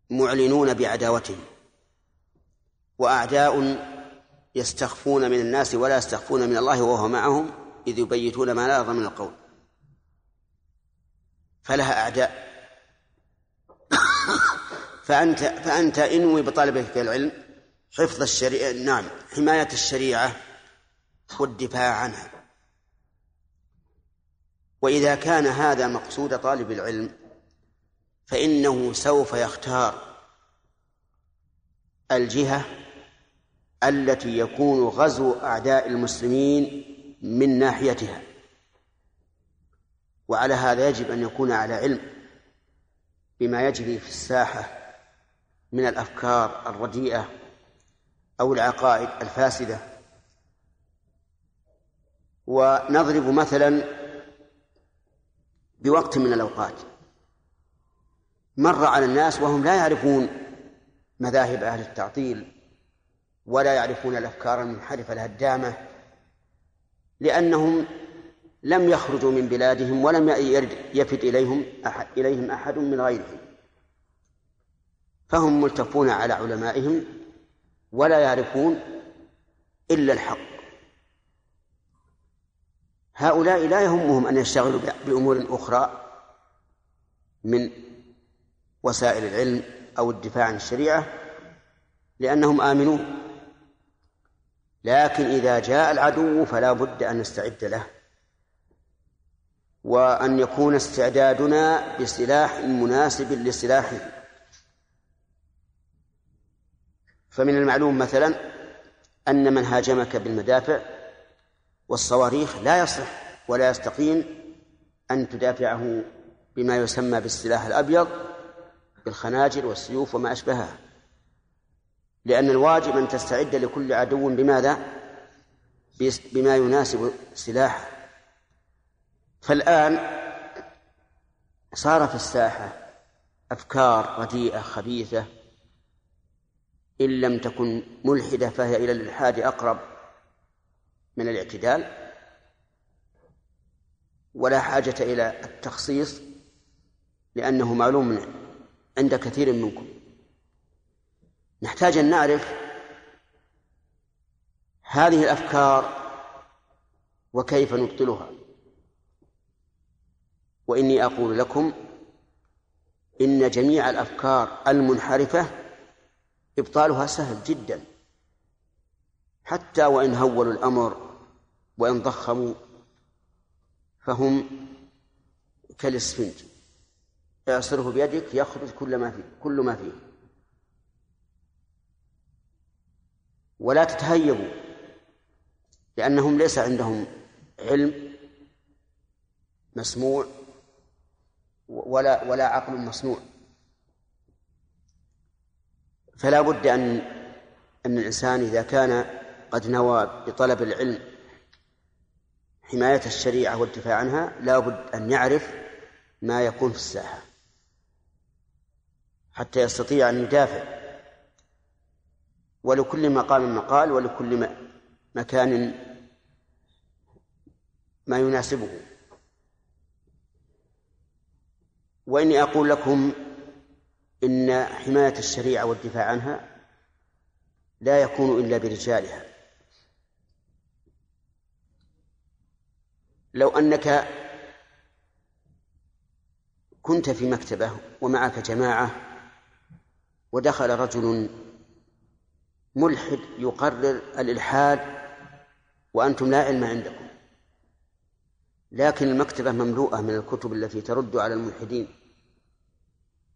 معلنون بعداوتهم. وأعداء يستخفون من الناس ولا يستخفون من الله وهو معهم إذ يبيتون ما لا يرضى من القول. فلها أعداء. فأنت فأنت انوي بطلبك العلم حفظ الشريعة نعم حماية الشريعة والدفاع عنها. وإذا كان هذا مقصود طالب العلم فإنه سوف يختار الجهة التي يكون غزو أعداء المسلمين من ناحيتها. وعلى هذا يجب أن يكون على علم بما يجري في الساحة من الأفكار الرديئة أو العقائد الفاسدة. ونضرب مثلا بوقت من الأوقات. مر على الناس وهم لا يعرفون مذاهب أهل التعطيل ولا يعرفون الأفكار المنحرفة الهدامة لأنهم لم يخرجوا من بلادهم ولم يفد إليهم أحد إليهم أحد من غيرهم. فهم ملتفون على علمائهم ولا يعرفون إلا الحق. هؤلاء لا يهمهم أن يشتغلوا بأمور أخرى من وسائل العلم أو الدفاع عن الشريعة لأنهم آمنون. لكن إذا جاء العدو فلا بد أن نستعد له وأن يكون استعدادنا بسلاح مناسب لسلاحه فمن المعلوم مثلا أن من هاجمك بالمدافع والصواريخ لا يصح ولا يستقيم أن تدافعه بما يسمى بالسلاح الأبيض بالخناجر والسيوف وما أشبهها. لأن الواجب أن تستعد لكل عدو بماذا؟ بما يناسب سلاحه. فالآن صار في الساحة أفكار رديئة خبيثة. إن لم تكن ملحدة فهي إلى الإلحاد أقرب من الاعتدال. ولا حاجة إلى التخصيص لأنه معلوم عند كثير منكم. نحتاج أن نعرف هذه الأفكار وكيف نبطلها. وإني أقول لكم إن جميع الأفكار المنحرفة إبطالها سهل جدا. حتى وإن هولوا الأمر وإن ضخموا فهم كالإسفنج. اعصره بيدك يخرج كل ما فيه كل ما فيه. ولا تتهيبوا لأنهم ليس عندهم علم مسموع ولا ولا عقل مصنوع فلا بد أن أن الإنسان إذا كان قد نوى بطلب العلم حماية الشريعة والدفاع عنها لا بد أن يعرف ما يكون في الساحة. حتى يستطيع أن يدافع. ولكل مقام مقال ولكل مكان ما يناسبه. وإني أقول لكم إن حماية الشريعة والدفاع عنها لا يكون إلا برجالها. لو أنك كنت في مكتبة ومعك جماعة ودخل رجل ملحد يقرر الإلحاد وأنتم لا علم عندكم. لكن المكتبة مملوءة من الكتب التي ترد على الملحدين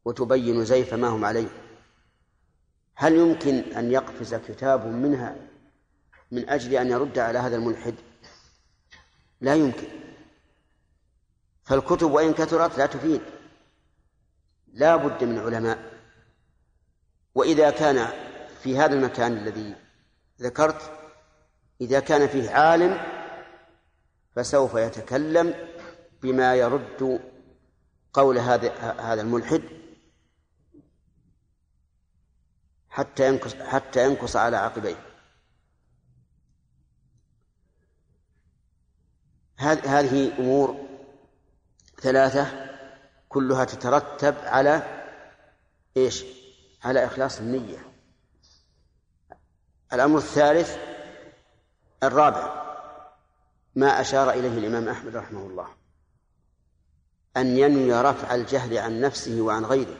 وتبين زيف ما هم عليه. هل يمكن أن يقفز كتاب منها من أجل أن يرد على هذا الملحد؟ لا يمكن. فالكتب وإن كثرت لا تفيد. لا بد من علماء. وإذا كان في هذا المكان الذي ذكرت إذا كان فيه عالم فسوف يتكلم بما يرد قول هذا هذا الملحد حتى ينكص حتى ينكص على عقبيه هذه أمور ثلاثة كلها تترتب على إيش؟ على إخلاص النية. الأمر الثالث الرابع ما أشار إليه الإمام أحمد رحمه الله. أن ينوي رفع الجهل عن نفسه وعن غيره.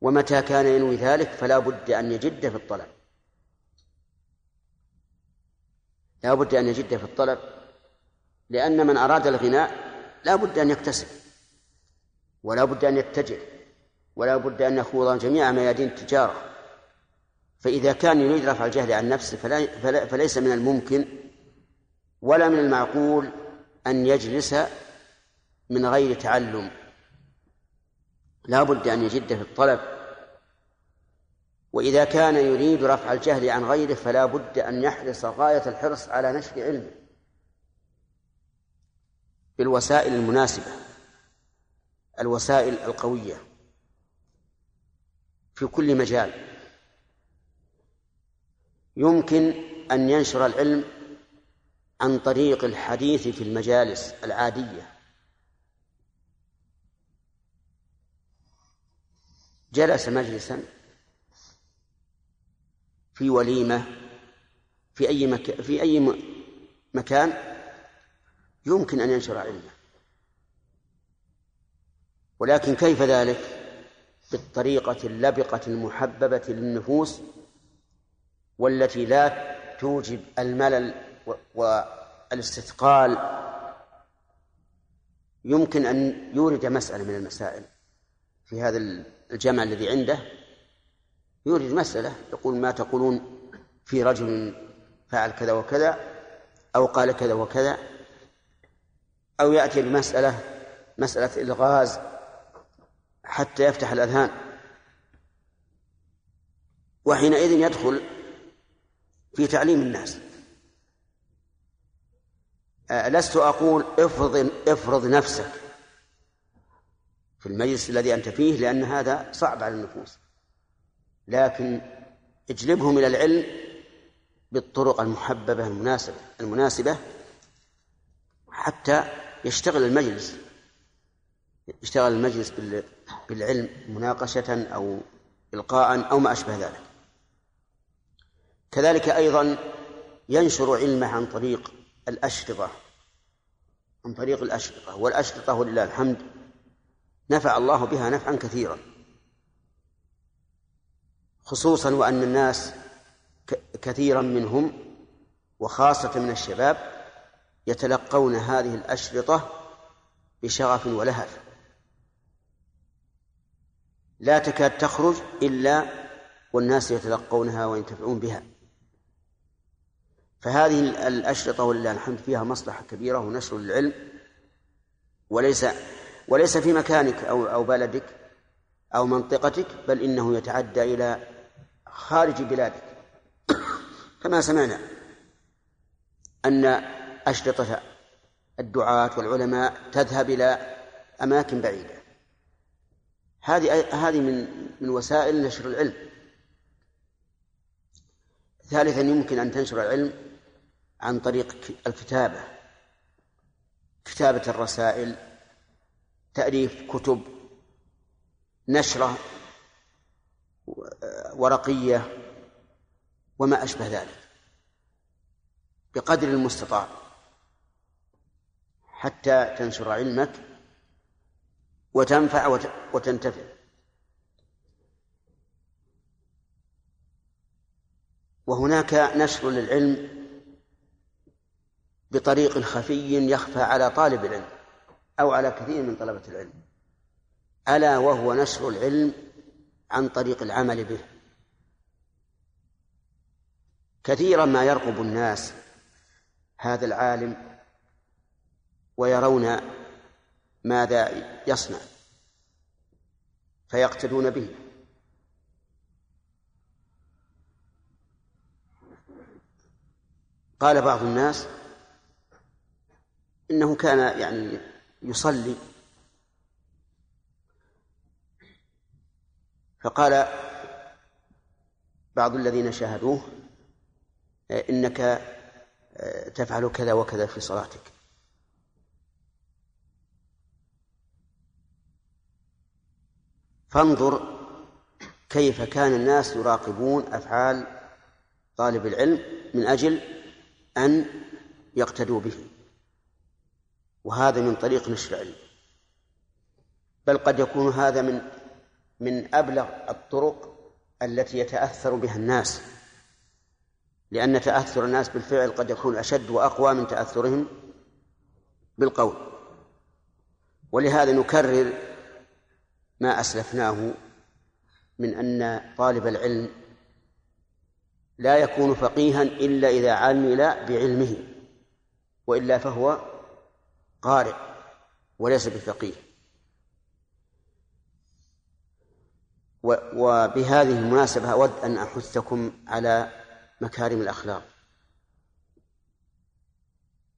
ومتى كان ينوي ذلك فلا بد أن يجد في الطلب. لا بد أن يجد في الطلب. لأن من أراد الغناء لا بد أن يكتسب. ولا بد أن يتجر. ولا بد أن يخوض جميع ميادين التجارة. فإذا كان يريد رفع الجهل عن نفسه فلا فلا فليس من الممكن ولا من المعقول أن يجلس من غير تعلم. لا بد أن يجد في الطلب. وإذا كان يريد رفع الجهل عن غيره فلا بد أن يحرص غاية الحرص على نشر علمه بالوسائل المناسبة الوسائل القوية. في كل مجال. يمكن أن ينشر العلم عن طريق الحديث في المجالس العادية. جلس مجلسا في وليمة في أي مك... في أي مكان يمكن أن ينشر علمه. ولكن كيف ذلك؟ بالطريقة اللبقة المحببة للنفوس والتي لا توجب الملل والاستثقال. يمكن أن يورد مسألة من المسائل في هذا الجمع الذي عنده. يورد مسألة يقول ما تقولون في رجل فعل كذا وكذا أو قال كذا وكذا أو يأتي بمسألة مسألة إلغاز حتى يفتح الأذهان. وحينئذ يدخل في تعليم الناس. لست أقول افرض افرض نفسك في المجلس الذي أنت فيه لأن هذا صعب على النفوس. لكن اجلبهم إلى العلم بالطرق المحببة المناسبة المناسبة حتى يشتغل المجلس. يشتغل المجلس بالعلم مناقشة أو إلقاء أو ما أشبه ذلك. كذلك أيضا ينشر علمه عن طريق الأشرطة عن طريق الأشرطة والأشرطة ولله الحمد نفع الله بها نفعا كثيرا. خصوصا وأن الناس كثيرا منهم وخاصة من الشباب يتلقون هذه الأشرطة بشغف ولهف. لا تكاد تخرج إلا والناس يتلقونها وينتفعون بها. فهذه الأشرطة ولله الحمد فيها مصلحة كبيرة ونشر للعلم وليس وليس في مكانك أو أو بلدك أو منطقتك بل إنه يتعدى إلى خارج بلادك. كما سمعنا أن أشرطة الدعاة والعلماء تذهب إلى أماكن بعيدة. هذه هذه من من وسائل نشر العلم. ثالثا يمكن أن تنشر العلم عن طريق الكتابة. كتابة الرسائل تأليف كتب نشرة ورقية وما أشبه ذلك. بقدر المستطاع. حتى تنشر علمك وتنفع وتنتفع. وهناك نشر للعلم بطريق خفي يخفى على طالب العلم أو على كثير من طلبة العلم. ألا وهو نشر العلم عن طريق العمل به. كثيرا ما يرقب الناس هذا العالم ويرون ماذا يصنع فيقتدون به. قال بعض الناس إنه كان يعني يصلي فقال بعض الذين شاهدوه إنك تفعل كذا وكذا في صلاتك. فانظر كيف كان الناس يراقبون أفعال طالب العلم من أجل أن يقتدوا به. وهذا من طريق نشر العلم. بل قد يكون هذا من من أبلغ الطرق التي يتأثر بها الناس. لأن تأثر الناس بالفعل قد يكون أشد وأقوى من تأثرهم بالقول. ولهذا نكرر ما أسلفناه من أن طالب العلم لا يكون فقيها إلا إذا عمل بعلمه وإلا فهو قارئ وليس بفقيه وبهذه المناسبة أود أن أحثكم على مكارم الأخلاق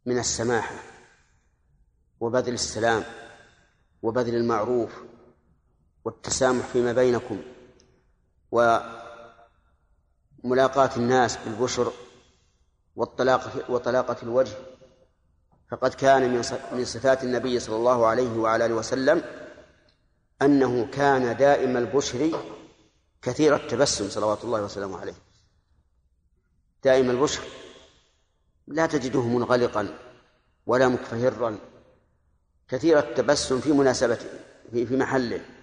من السماحة وبذل السلام وبذل المعروف والتسامح فيما بينكم وملاقاة الناس بالبشر والطلاقة وطلاقة الوجه فقد كان من صفات النبي صلى الله عليه وعلى آله وسلم أنه كان دائم البشر كثير التبسم صلوات الله وسلامه عليه. دائم البشر لا تجده منغلقا ولا مكفهرا كثير التبسم في مناسبته في محله.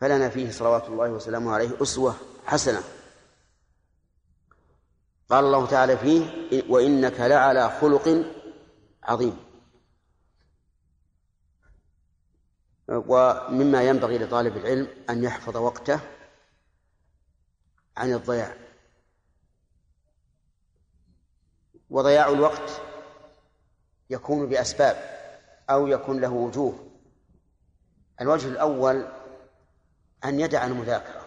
فلنا فيه صلوات الله وسلامه عليه أسوة حسنة. قال الله تعالى فيه وإنك لعلى خلق عظيم. ومما ينبغي لطالب العلم أن يحفظ وقته عن الضياع. وضياع الوقت يكون بأسباب أو يكون له وجوه. الوجه الأول أن يدع المذاكرة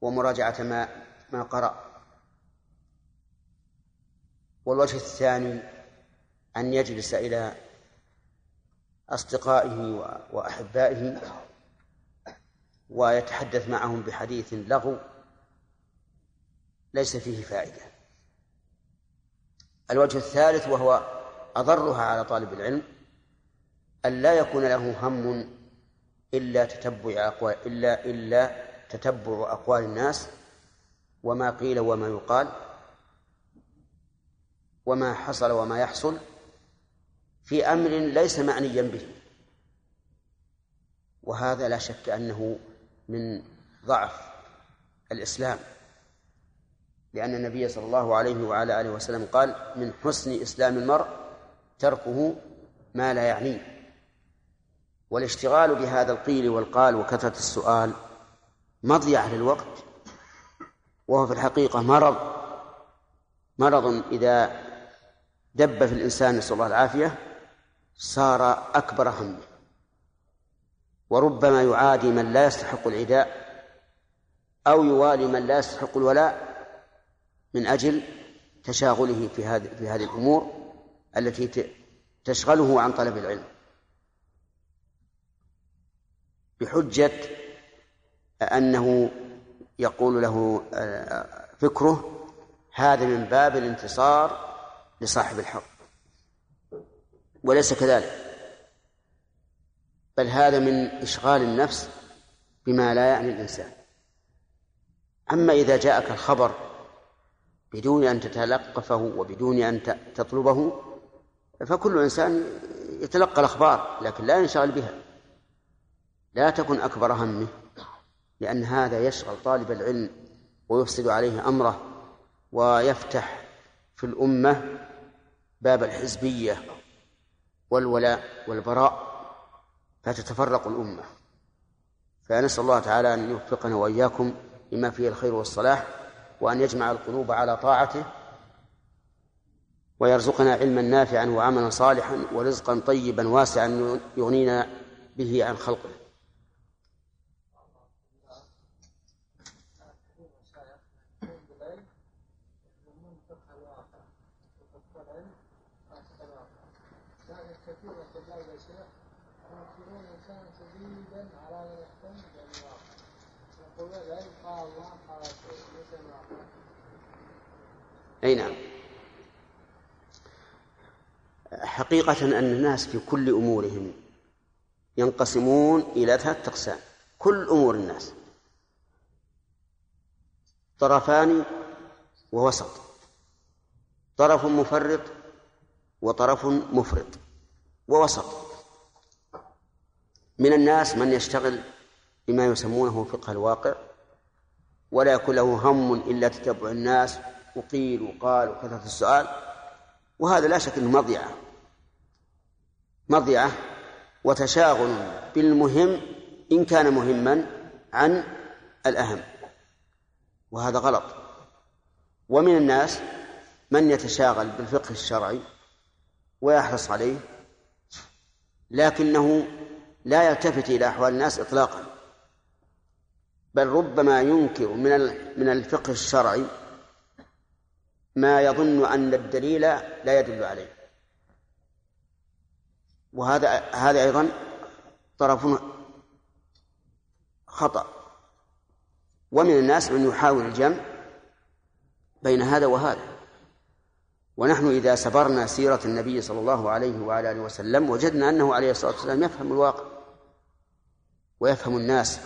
ومراجعة ما ما قرأ. والوجه الثاني أن يجلس إلى أصدقائه وأحبائه ويتحدث معهم بحديث لغو ليس فيه فائدة. الوجه الثالث وهو أضرها على طالب العلم أن لا يكون له هم إلا تتبع أقوال إلا إلا تتبع أقوال الناس وما قيل وما يقال وما حصل وما يحصل في أمر ليس معنيا به. وهذا لا شك أنه من ضعف الإسلام لأن النبي صلى الله عليه وعلى آله وسلم قال من حسن إسلام المرء تركه ما لا يعنيه. والاشتغال بهذا القيل والقال وكثرة السؤال مضيعة للوقت وهو في الحقيقة مرض مرض إذا دب في الإنسان نسأل الله العافية صار أكبر همه وربما يعادي من لا يستحق العداء أو يوالي من لا يستحق الولاء من أجل تشاغله في هذه في هذه الأمور التي تشغله عن طلب العلم. بحجة أنه يقول له فكره هذا من باب الانتصار لصاحب الحق. وليس كذلك. بل هذا من إشغال النفس بما لا يعني الإنسان. أما إذا جاءك الخبر بدون أن تتلقفه وبدون أن تطلبه فكل إنسان يتلقى الأخبار لكن لا ينشغل بها. لا تكن أكبر همه لأن هذا يشغل طالب العلم ويفسد عليه أمره ويفتح في الأمة باب الحزبية والولاء والبراء فتتفرق الأمة. فنسأل الله تعالى أن يوفقنا وإياكم لما فيه الخير والصلاح وأن يجمع القلوب على طاعته ويرزقنا علما نافعا وعملا صالحا ورزقا طيبا واسعا يغنينا به عن خلقه العلم على من يحكم بالواقع يقولون العلم قال الله قال رسوله ليس الواقع أي نعم. حقيقة أن الناس في كل أمورهم ينقسمون إلى ثلاثة أقسام. كل أمور الناس. طرفان ووسط. طرف مفرط وطرف مفرط. ووسط. من الناس من يشتغل بما يسمونه فقه الواقع ولا يكون له هم إلا تتبع الناس وقيل وقال وكثرة السؤال وهذا لا شك أنه مضيعة. مضيعة وتشاغل بالمهم إن كان مهما عن الأهم. وهذا غلط. ومن الناس من يتشاغل بالفقه الشرعي ويحرص عليه لكنه لا يلتفت إلى أحوال الناس إطلاقا. بل ربما ينكر من من الفقه الشرعي ما يظن أن الدليل لا يدل عليه. وهذا هذا أيضا طرف خطأ. ومن الناس من يحاول الجمع بين هذا وهذا. ونحن إذا سبرنا سيرة النبي صلى الله عليه وعلى آله وسلم وجدنا أنه عليه الصلاة والسلام يفهم الواقع ويفهم الناس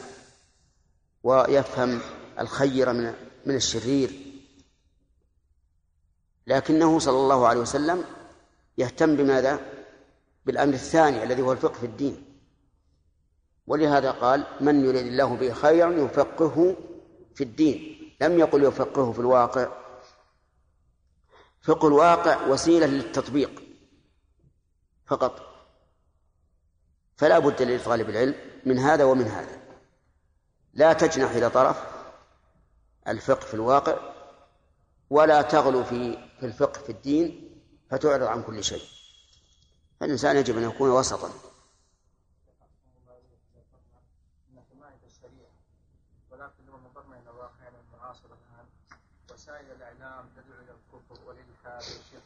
ويفهم الخير من من الشرير. لكنه صلى الله عليه وسلم يهتم بماذا؟ بالأمر الثاني الذي هو الفقه في الدين. ولهذا قال من يريد الله به خيرا يفقهه في الدين. لم يقل يفقهه في الواقع. فقه الواقع وسيلة للتطبيق فقط. فلا بد لطالب العلم من هذا ومن هذا. لا تجنح إلى طرف الفقه في الواقع ولا تغلو في في الفقه في الدين فتعرض عن كل شيء فالإنسان يجب أن يكون وسطا وسائل الاعلام تدعو إلى الكفر والالحاد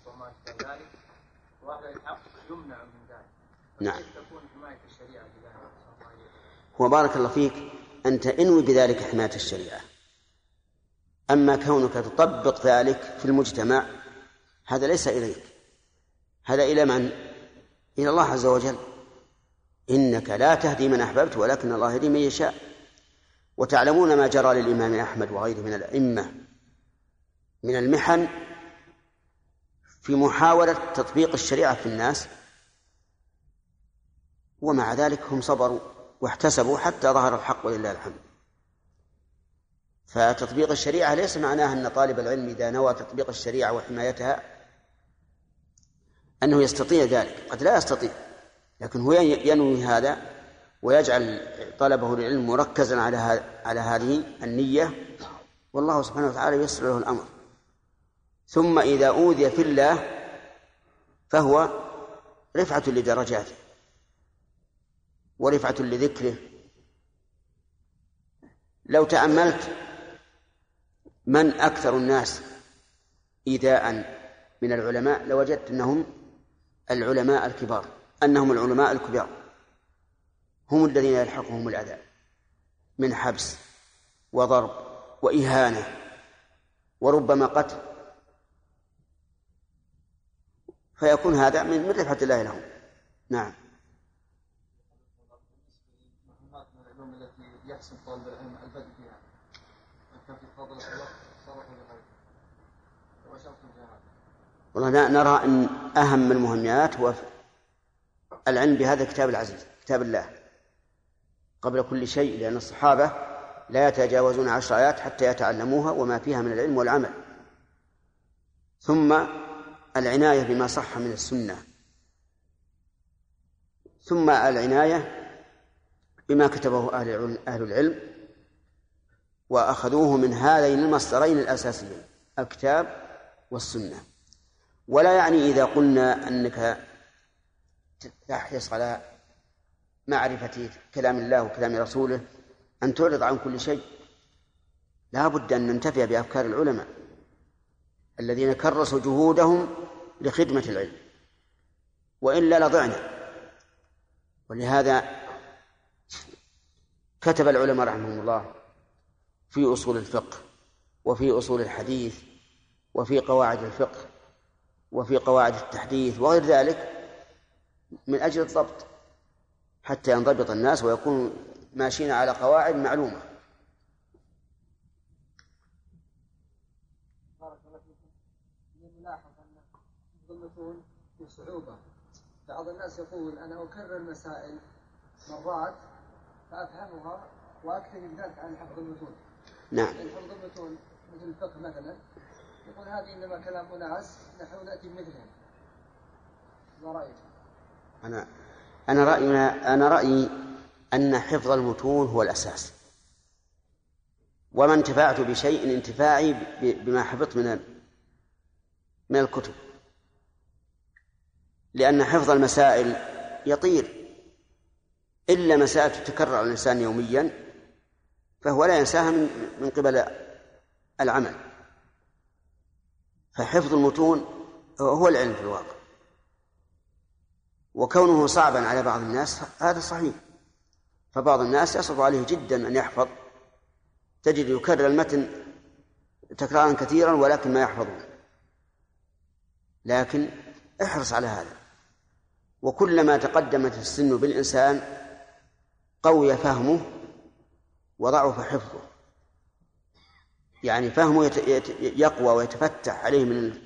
وما ذلك واهل الحق يمنع من ذلك نعم. تكون حمايه الشريعه؟ هو بارك الله فيك أنت انوي بذلك حماية الشريعة أما كونك تطبق ذلك في المجتمع هذا ليس إليك. هذا إلى من؟ إلى الله عز وجل. إنك لا تهدي من أحببت ولكن الله يهدي من يشاء. وتعلمون ما جرى للإمام أحمد وغيره من الأئمة من المحن في محاولة تطبيق الشريعة في الناس. ومع ذلك هم صبروا واحتسبوا حتى ظهر الحق ولله الحمد. فتطبيق الشريعة ليس معناه أن طالب العلم إذا نوى تطبيق الشريعة وحمايتها أنه يستطيع ذلك. قد لا يستطيع لكن هو ينوي هذا ويجعل طلبه للعلم مركزا على على هذه النية. والله سبحانه وتعالى ييسر له الأمر. ثم إذا أوذي في الله فهو رفعة لدرجاته ورفعة لذكره. لو تأملت من أكثر الناس إيذاء من العلماء لوجدت أنهم العلماء الكبار أنهم العلماء الكبار. هم الذين يلحقهم الأذى من حبس وضرب وإهانة وربما قتل. فيكون هذا من من رفعة الله لهم. نعم. يحسن طالب العلم البدء فيها ان كان في فضل الوقت والله نرى أن أهم المهمات هو العلم بهذا الكتاب العزيز كتاب الله. قبل كل شيء لأن الصحابة لا يتجاوزون عشر آيات حتى يتعلموها وما فيها من العلم والعمل. ثم العناية بما صح من السنة. ثم العناية بما كتبه أهل العلم, وأخذوه من هذين المصدرين الأساسيين الكتاب والسنة. ولا يعني إذا قلنا أنك تحرص على معرفة كلام الله وكلام رسوله أن تعرض عن كل شيء لا بد أن ننتفع بأفكار العلماء الذين كرسوا جهودهم لخدمة العلم وإلا لضعنا. ولهذا كتب العلماء رحمهم الله في أصول الفقه وفي أصول الحديث وفي قواعد الفقه وفي قواعد التحديث وغير ذلك من أجل الضبط حتى ينضبط الناس ويكونوا ماشيين على قواعد معلومة. يظلمون بصعوبه بعض الناس يقول أنا أكرر المسائل مرات فأفهمها واكتفي بذلك عن حفظ المتون نعم. يعني حفظ المتون مثل الفقه مثلا يقول هذه إنما كلام أناس نحن نأتي بمثلهم. ما رأيك؟ أنا أنا رأينا أنا رأيي أن حفظ المتون هو الأساس. وما انتفعت بشيء انتفاعي بما حفظت من من الكتب. لأن حفظ المسائل يطير. إلا مسائل تتكرر على الإنسان يوميا فهو لا ينساها من قبل العمل. فحفظ المتون هو العلم في الواقع. وكونه صعبا على بعض الناس هذا صحيح. فبعض الناس يصعب عليه جدا أن يحفظ. تجد يكرر المتن تكرارا كثيرا ولكن ما يحفظه. لكن احرص على هذا. وكلما تقدمت السن بالإنسان قوي فهمه وضعف حفظه. يعني فهمه يقوى ويتفتح عليه من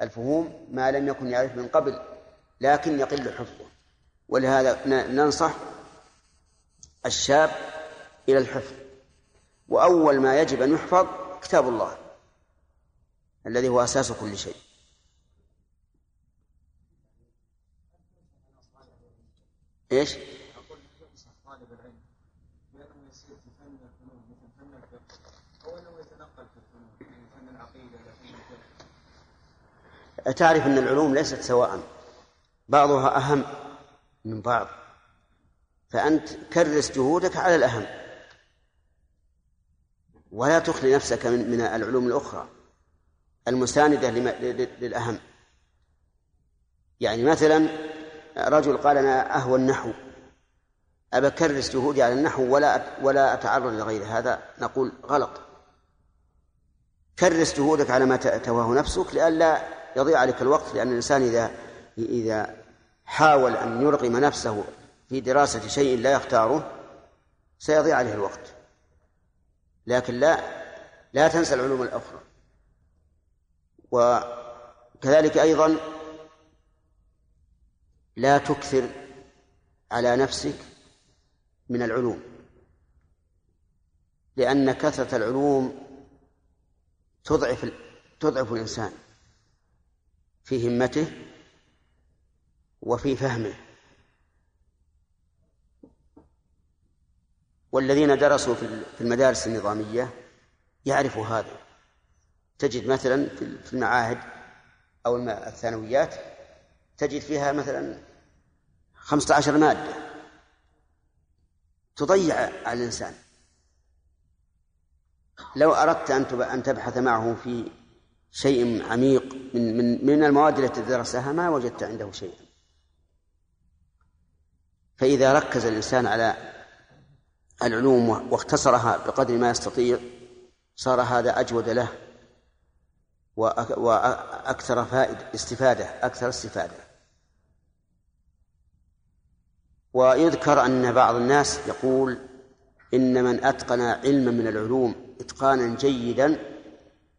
الفهوم ما لم يكن يعرف من قبل لكن يقل حفظه. ولهذا ننصح الشاب إلى الحفظ. وأول ما يجب أن يحفظ كتاب الله الذي هو أساس كل شيء. إيش؟ أقول ينصح طالب العلم بأنه يسير في فن الفنون مثل فن الفقه أو أنه يتنقل في الفنون من فن العقيدة إلى فن الفقه تعرف أن العلوم ليست سواء بعضها أهم من بعض. فأنت كرس جهودك على الأهم. ولا تخلي نفسك من من العلوم الأخرى المساندة للأهم. يعني مثلا رجل قال أنا أهوى النحو. أبى أكرس جهودي على النحو ولا ولا أتعرض لغيره. هذا نقول غلط. كرس جهودك على ما تهواه نفسك لئلا يضيع عليك الوقت لأن الإنسان إذا إذا حاول أن يرغم نفسه في دراسة شيء لا يختاره سيضيع عليه الوقت. لكن لا لا تنسى العلوم الأخرى. وكذلك أيضا لا تكثر على نفسك من العلوم لأن كثرة العلوم تضعف تضعف الإنسان. في همته وفي فهمه. والذين درسوا في المدارس النظامية يعرفوا هذا. تجد مثلا في المعاهد أو الثانويات تجد فيها مثلا خمسة عشر مادة تضيع على الإنسان. لو أردت أن تبحث معه في شيء عميق من من من المواد التي درسها ما وجدت عنده شيئا فإذا ركز الإنسان على العلوم واختصرها بقدر ما يستطيع صار هذا أجود له وأك- وأكثر فائدة استفادة أكثر استفادة. ويذكر أن بعض الناس يقول إن من أتقن علما من العلوم إتقانا جيدا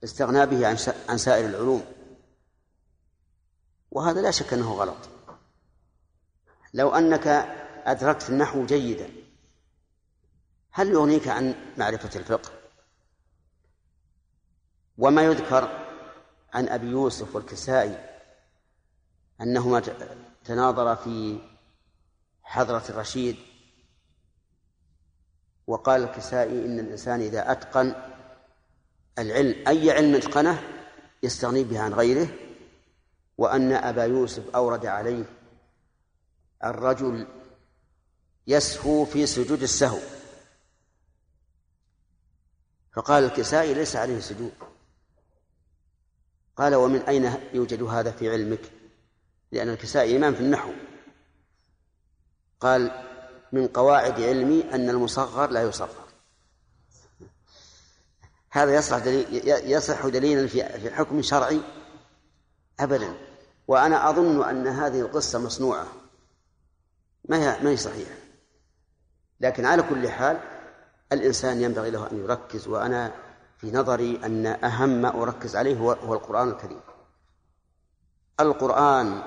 استغنى به عن سائر العلوم. وهذا لا شك أنه غلط. لو أنك أدركت النحو جيدا هل يغنيك عن معرفة الفقه؟ وما يذكر عن أبي يوسف والكسائي أنهما تناظرا في حضرة الرشيد وقال الكسائي إن الإنسان إذا أتقن العلم أي علم اتقنه يستغني به عن غيره وأن أبا يوسف أورد عليه الرجل يسهو في سجود السهو. فقال الكسائي ليس عليه سجود. قال ومن أين يوجد هذا في علمك؟ لأن الكسائي إمام في النحو. قال من قواعد علمي أن المصغر لا يصغر. هذا يصلح دليل يصح دليلا في حكم شرعي؟ أبدا. وأنا أظن أن هذه القصة مصنوعة. ما هي ما هي صحيحة. لكن على كل حال الإنسان ينبغي له أن يركز وأنا في نظري أن أهم ما أركز عليه هو, هو القرآن الكريم. القرآن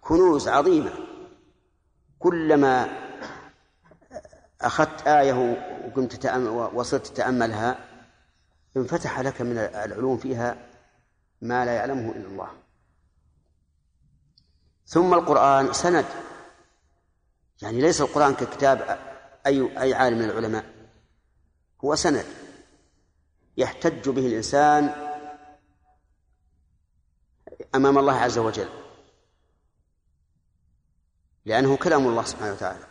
كنوز عظيمة. كلما أخذت آية تتأمل وصرت تتأملها انفتح لك من العلوم فيها ما لا يعلمه إلا الله. ثم القرآن سند. يعني ليس القرآن ككتاب أي أي عالم من العلماء. هو سند. يحتج به الإنسان أمام الله عز وجل. لأنه كلام الله سبحانه وتعالى.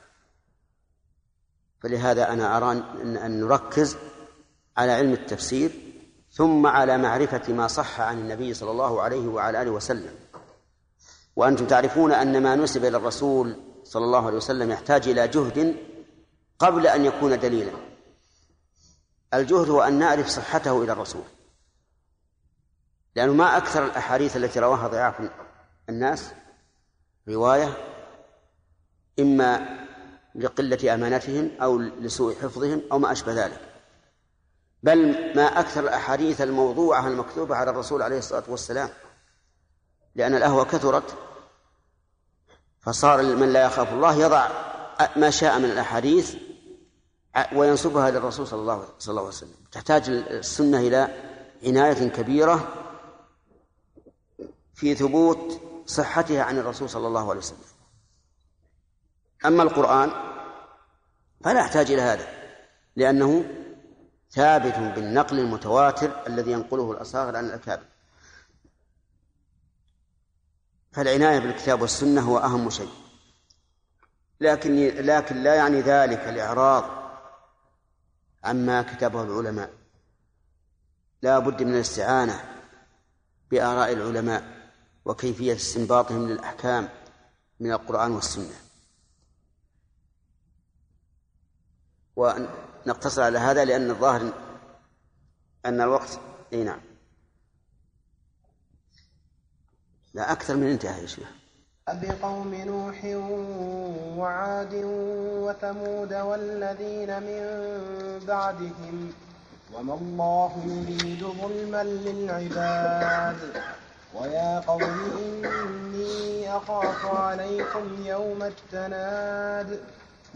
فلهذا أنا أرى أن نركز على علم التفسير ثم على معرفة ما صح عن النبي صلى الله عليه وعلى آله وسلم. وأنتم تعرفون أن ما نسب إلى الرسول صلى الله عليه وسلم يحتاج إلى جهد قبل أن يكون دليلا. الجهد هو أن نعرف صحته إلى الرسول. لأنه ما أكثر الأحاديث التي رواها ضعاف الناس رواية إما لقلة أمانتهم أو لسوء حفظهم أو ما أشبه ذلك. بل ما أكثر الأحاديث الموضوعة المكتوبة على الرسول عليه الصلاة والسلام. لأن الأهوى كثرت فصار من لا يخاف الله يضع ما شاء من الأحاديث وينسبها للرسول صلى الله عليه وسلم. تحتاج السنة إلى عناية كبيرة في ثبوت صحتها عن الرسول صلى الله عليه وسلم. أما القرآن فلا يحتاج إلى هذا لأنه ثابت بالنقل المتواتر الذي ينقله الأصاغر عن الأكابر. فالعناية بالكتاب والسنة هو أهم شيء. لكن لكن لا يعني ذلك الإعراض عما كتبه العلماء. لا بد من الاستعانة بآراء العلماء وكيفية استنباطهم للأحكام من القرآن والسنة. ونقتصر على هذا لأن الظاهر أن الوقت أي نعم. لا أكثر من انتهى يا شيخ. بقوم نوح وعاد وثمود والذين من بعدهم. وما الله يريد ظلما للعباد. ويا قوم إني أخاف عليكم يوم التناد.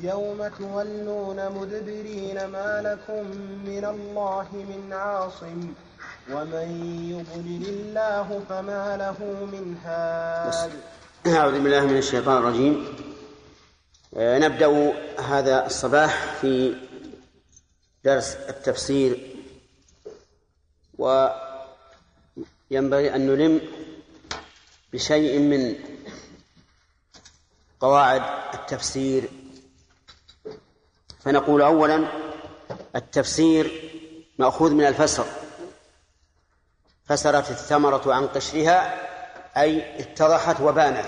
يوم تولون مدبرين ما لكم من الله من عاصم ومن يضلل الله فما له من هاد أعوذ بالله من الشيطان الرجيم. آه، نبدأ هذا الصباح في درس التفسير. وينبغي أن نلم بشيء من قواعد التفسير. فنقول أولا التفسير مأخوذ من الفسر. فسرت الثمرة عن قشرها أي اتضحت وبانت.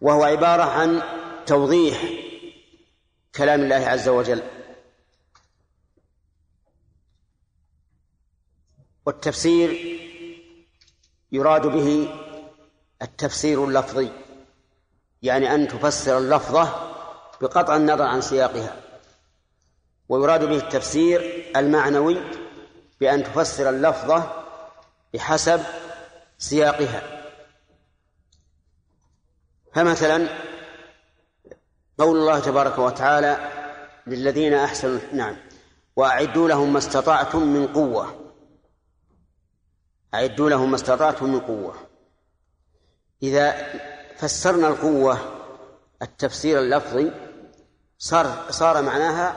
وهو عبارة عن توضيح كلام الله عز وجل. والتفسير يراد به التفسير اللفظي يعني أن تفسر اللفظة بقطع النظر عن سياقها ويراد به التفسير المعنوي بأن تفسر اللفظة بحسب سياقها. فمثلا قول الله تبارك وتعالى للذين أحسنوا نعم وأعدوا لهم ما استطعتم من قوة. أعدوا لهم ما استطعتم من قوة. إذا فسرنا القوة التفسير اللفظي صار صار معناها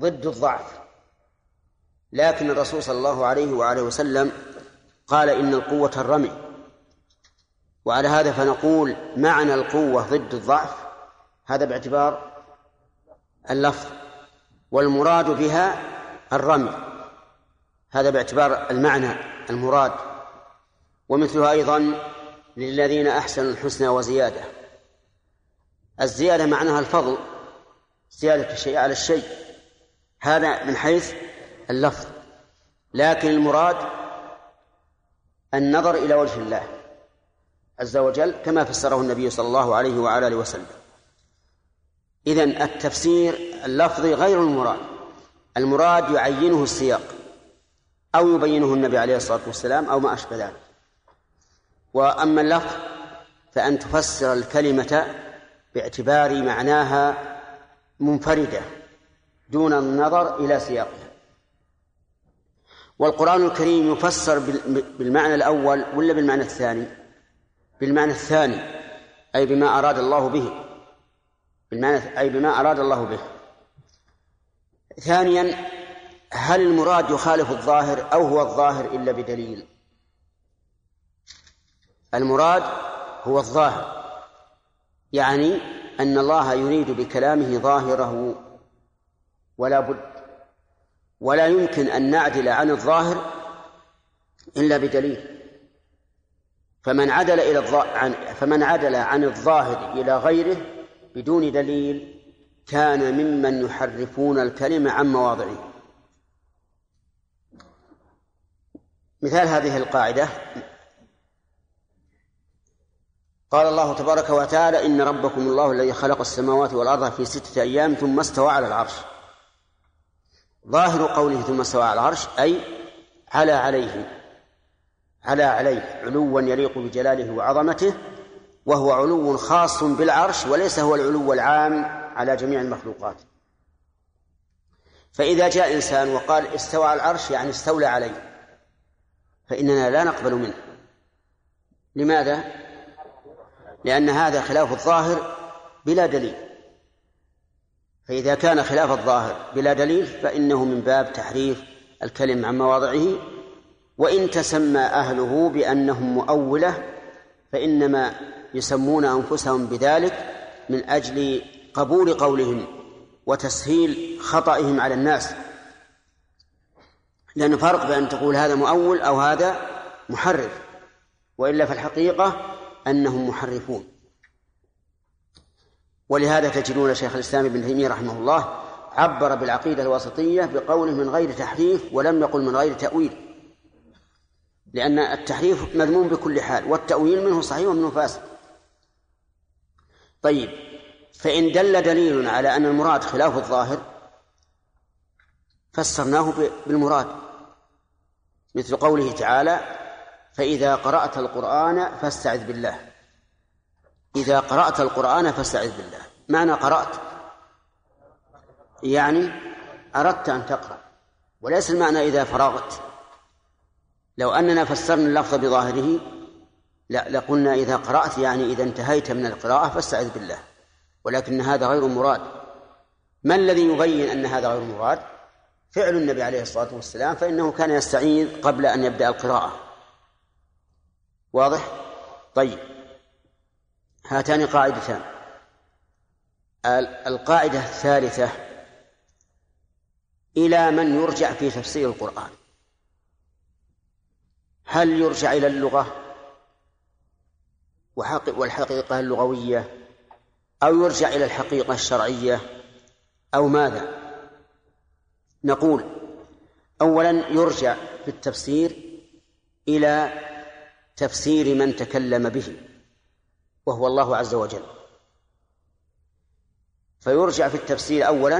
ضد الضعف. لكن الرسول صلى الله عليه وآله وسلم قال إن القوة الرمي. وعلى هذا فنقول معنى القوة ضد الضعف هذا باعتبار اللفظ والمراد بها الرمي. هذا باعتبار المعنى المراد. ومثلها أيضا للذين أحسنوا الحسنى وزيادة. الزيادة معناها الفضل. زيادة الشيء على الشيء. هذا من حيث اللفظ. لكن المراد النظر إلى وجه الله عز وجل كما فسره النبي صلى الله عليه وعلى آله وسلم. إذن التفسير اللفظي غير المراد. المراد يعينه السياق أو يبينه النبي عليه الصلاة والسلام أو ما أشبه ذلك. وأما اللفظ فأن تفسر الكلمة باعتبار معناها منفردة دون النظر إلى سياقها. والقرآن الكريم يفسر بالمعنى الأول ولا بالمعنى الثاني؟ بالمعنى الثاني أي بما أراد الله به. بالمعنى أي بما أراد الله به. ثانيا هل المراد يخالف الظاهر أو هو الظاهر إلا بدليل؟ المراد هو الظاهر يعني أن الله يريد بكلامه ظاهره ولا بد ولا يمكن أن نعدل عن الظاهر إلا بدليل. فمن عدل إلى عن فمن عدل عن الظاهر إلى غيره بدون دليل كان ممن يحرفون الكلمة عن مواضعه. مثال هذه القاعدة قال الله تبارك وتعالى إن ربكم الله الذي خلق السماوات والأرض في ستة أيام ثم استوى على العرش. ظاهر قوله ثم استوى على العرش أي على عليه على عليه علوا يليق بجلاله وعظمته وهو علو خاص بالعرش وليس هو العلو العام على جميع المخلوقات. فإذا جاء إنسان وقال استوى على العرش يعني استولى عليه فإننا لا نقبل منه. لماذا؟ لأن هذا خلاف الظاهر بلا دليل. فإذا كان خلاف الظاهر بلا دليل فإنه من باب تحريف الكلم عن مواضعه وإن تسمى أهله بأنهم مؤولة فإنما يسمون أنفسهم بذلك من أجل قبول قولهم وتسهيل خطئهم على الناس. لأن فرق بأن تقول هذا مؤول أو هذا محرف وإلا في الحقيقة أنهم محرفون. ولهذا تجدون شيخ الإسلام ابن تيمية رحمه الله عبر بالعقيدة الوسطية بقوله من غير تحريف ولم يقل من غير تأويل. لأن التحريف مذموم بكل حال والتأويل منه صحيح ومنه فاسد. طيب فإن دل دليل على أن المراد خلاف الظاهر فسرناه بالمراد مثل قوله تعالى فإذا قرأت القرآن فاستعذ بالله. إذا قرأت القرآن فاستعذ بالله. معنى قرأت؟ يعني أردت أن تقرأ. وليس المعنى إذا فرغت. لو أننا فسرنا اللفظ بظاهره لا لقلنا إذا قرأت يعني إذا انتهيت من القراءة فاستعذ بالله. ولكن هذا غير مراد. ما الذي يبين أن هذا غير مراد؟ فعل النبي عليه الصلاة والسلام فإنه كان يستعيذ قبل أن يبدأ القراءة. واضح؟ طيب. هاتان قاعدتان. القاعدة الثالثة إلى من يرجع في تفسير القرآن. هل يرجع إلى اللغة؟ والحقيقة اللغوية؟ أو يرجع إلى الحقيقة الشرعية؟ أو ماذا؟ نقول أولا يرجع في التفسير إلى تفسير من تكلم به وهو الله عز وجل. فيرجع في التفسير أولا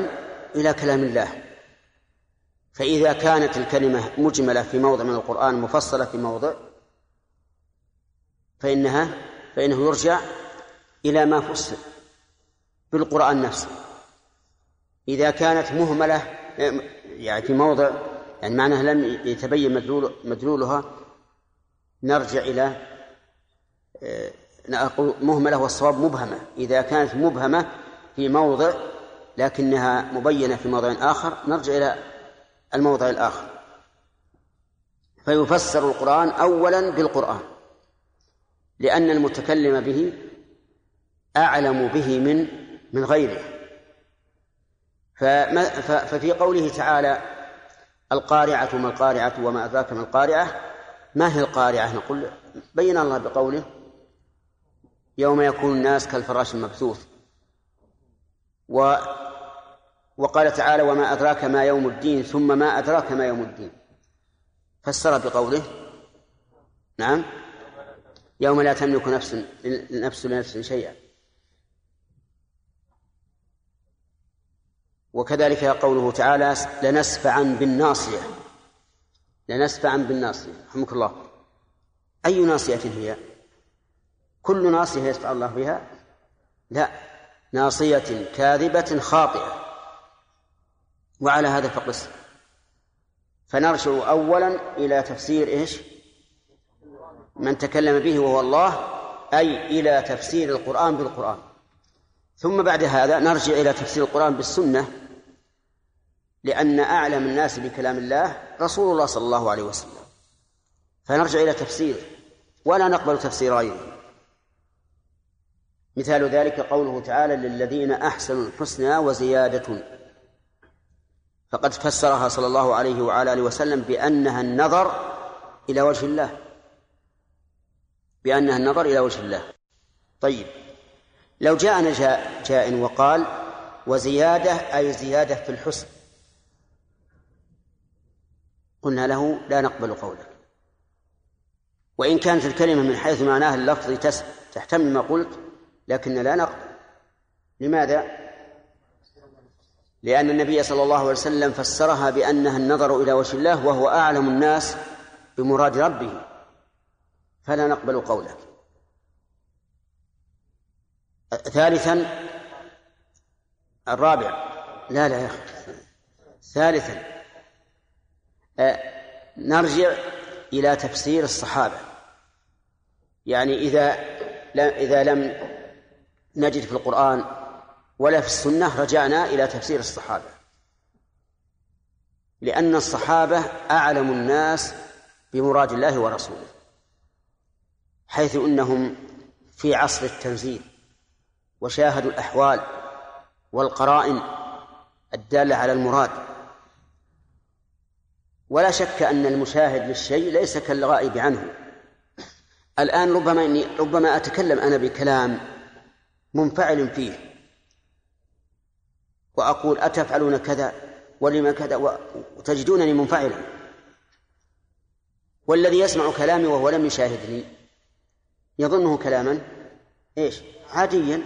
إلى كلام الله. فإذا كانت الكلمة مجملة في موضع من القرآن مفصلة في موضع فإنها فإنه يرجع إلى ما فسر بالقرآن نفسه. إذا كانت مهملة يعني في موضع يعني معناها لم يتبين مدلول مدلولها نرجع إلى نقول مهملة والصواب مبهمة. إذا كانت مبهمة في موضع لكنها مبينة في موضع آخر نرجع إلى الموضع الآخر. فيفسر القرآن أولا بالقرآن لأن المتكلم به أعلم به من من غيره. فما ففي قوله تعالى القارعة ما القارعة وما أدراك ما القارعة ما هي القارعة؟ نقول بين الله بقوله يوم يكون الناس كالفراش المبثوث. و وقال تعالى وما أدراك ما يوم الدين ثم ما أدراك ما يوم الدين. فسر بقوله نعم يوم لا تملك نفس نفس لنفس شيئا. وكذلك قوله تعالى لنسفعا بالناصية. لنسفعا بالناصية. رحمك الله. أي ناصية هي؟ كل ناصية يسفع الله بها؟ لا. ناصية كاذبة خاطئة. وعلى هذا فقس. فنرجع أولا إلى تفسير إيش؟ من تكلم به وهو الله أي إلى تفسير القرآن بالقرآن. ثم بعد هذا نرجع إلى تفسير القرآن بالسنة. لأن أعلم الناس بكلام الله رسول الله صلى الله عليه وسلم. فنرجع إلى تفسيره ولا نقبل تفسير غيره. مثال ذلك قوله تعالى للذين أحسنوا الحسنى وزيادة. فقد فسرها صلى الله عليه وعلى آله وسلم بأنها النظر إلى وجه الله. بأنها النظر إلى وجه الله. طيب لو جاءنا جاء, جاء وقال وزيادة أي زيادة في الحسن. قلنا له لا نقبل قولك. وإن كانت الكلمة من حيث معناها اللفظي تحتمل ما قلت لكن لا نقبل. لماذا؟ لأن النبي صلى الله عليه وسلم فسرها بأنها النظر إلى وجه الله وهو أعلم الناس بمراد ربه. فلا نقبل قولك. ثالثا الرابع. لا لا يا أخي. ثالثا نرجع إلى تفسير الصحابة. يعني إذا إذا لم نجد في القرآن ولا في السنة رجعنا إلى تفسير الصحابة. لأن الصحابة أعلم الناس بمراد الله ورسوله حيث إنهم في عصر التنزيل وشاهدوا الأحوال والقرائن الدالة على المراد. ولا شك أن المشاهد للشيء ليس كالغائب عنه. الآن ربما اني ربما أتكلم أنا بكلام منفعل فيه. وأقول أتفعلون كذا ولما كذا وتجدونني منفعلا. والذي يسمع كلامي وهو لم يشاهدني يظنه كلاما. إيش؟ عاديا.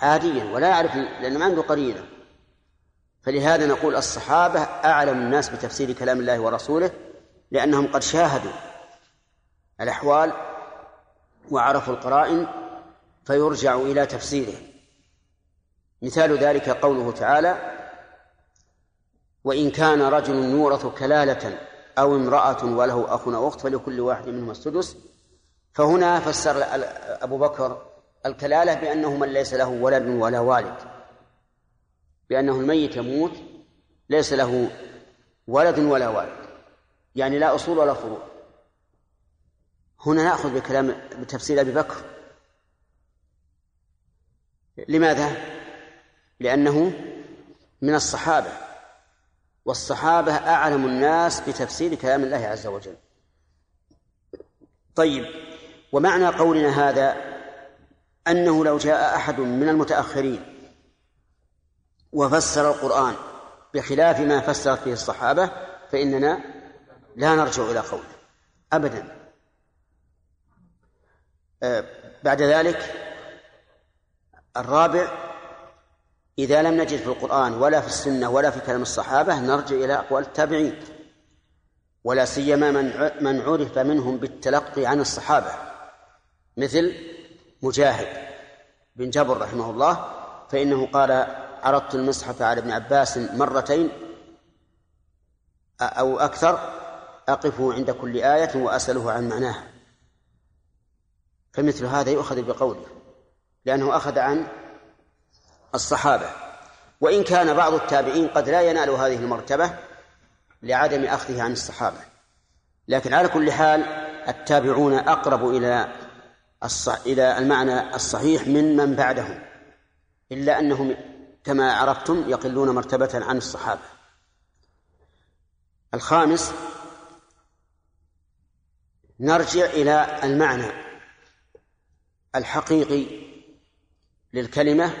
عاديا. ولا يعرف لأنه ما عنده قرينة. فلهذا نقول الصحابة أعلم الناس بتفسير كلام الله ورسوله لأنهم قد شاهدوا الأحوال وعرفوا القرائن فيرجع إلى تفسيره. مثال ذلك قوله تعالى وإن كان رجل يورث كلالة أو امرأة وله أخ أو أخت فلكل واحد منهما السدس فهنا فسر أبو بكر الكلالة بأنه من ليس له ولد ولا والد. بأنه الميت يموت ليس له ولد ولا والد. يعني لا أصول ولا فروع. هنا نأخذ بكلام بتفسير أبي بكر. لماذا؟ لأنه من الصحابة. والصحابة أعلم الناس بتفسير كلام الله عز وجل. طيب ومعنى قولنا هذا أنه لو جاء أحد من المتأخرين وفسر القرآن بخلاف ما فسرت فيه الصحابة فإننا لا نرجع إلى قوله أبدا. آه، بعد ذلك الرابع إذا لم نجد في القرآن ولا في السنة ولا في كلام الصحابة نرجع إلى أقوال التابعين ولا سيما من من عرف منهم بالتلقي عن الصحابة مثل مجاهد بن جبر رحمه الله فإنه قال عرضت المصحف على ابن عباس مرتين أو أكثر أقف عند كل آية وأسأله عن معناها. فمثل هذا يؤخذ بقوله لأنه أخذ عن الصحابة. وإن كان بعض التابعين قد لا ينال هذه المرتبة لعدم أخذه عن الصحابة. لكن على كل حال التابعون أقرب إلى الصح إلى المعنى الصحيح من من بعدهم إلا أنهم كما عرفتم يقلون مرتبة عن الصحابة. الخامس نرجع إلى المعنى الحقيقي للكلمة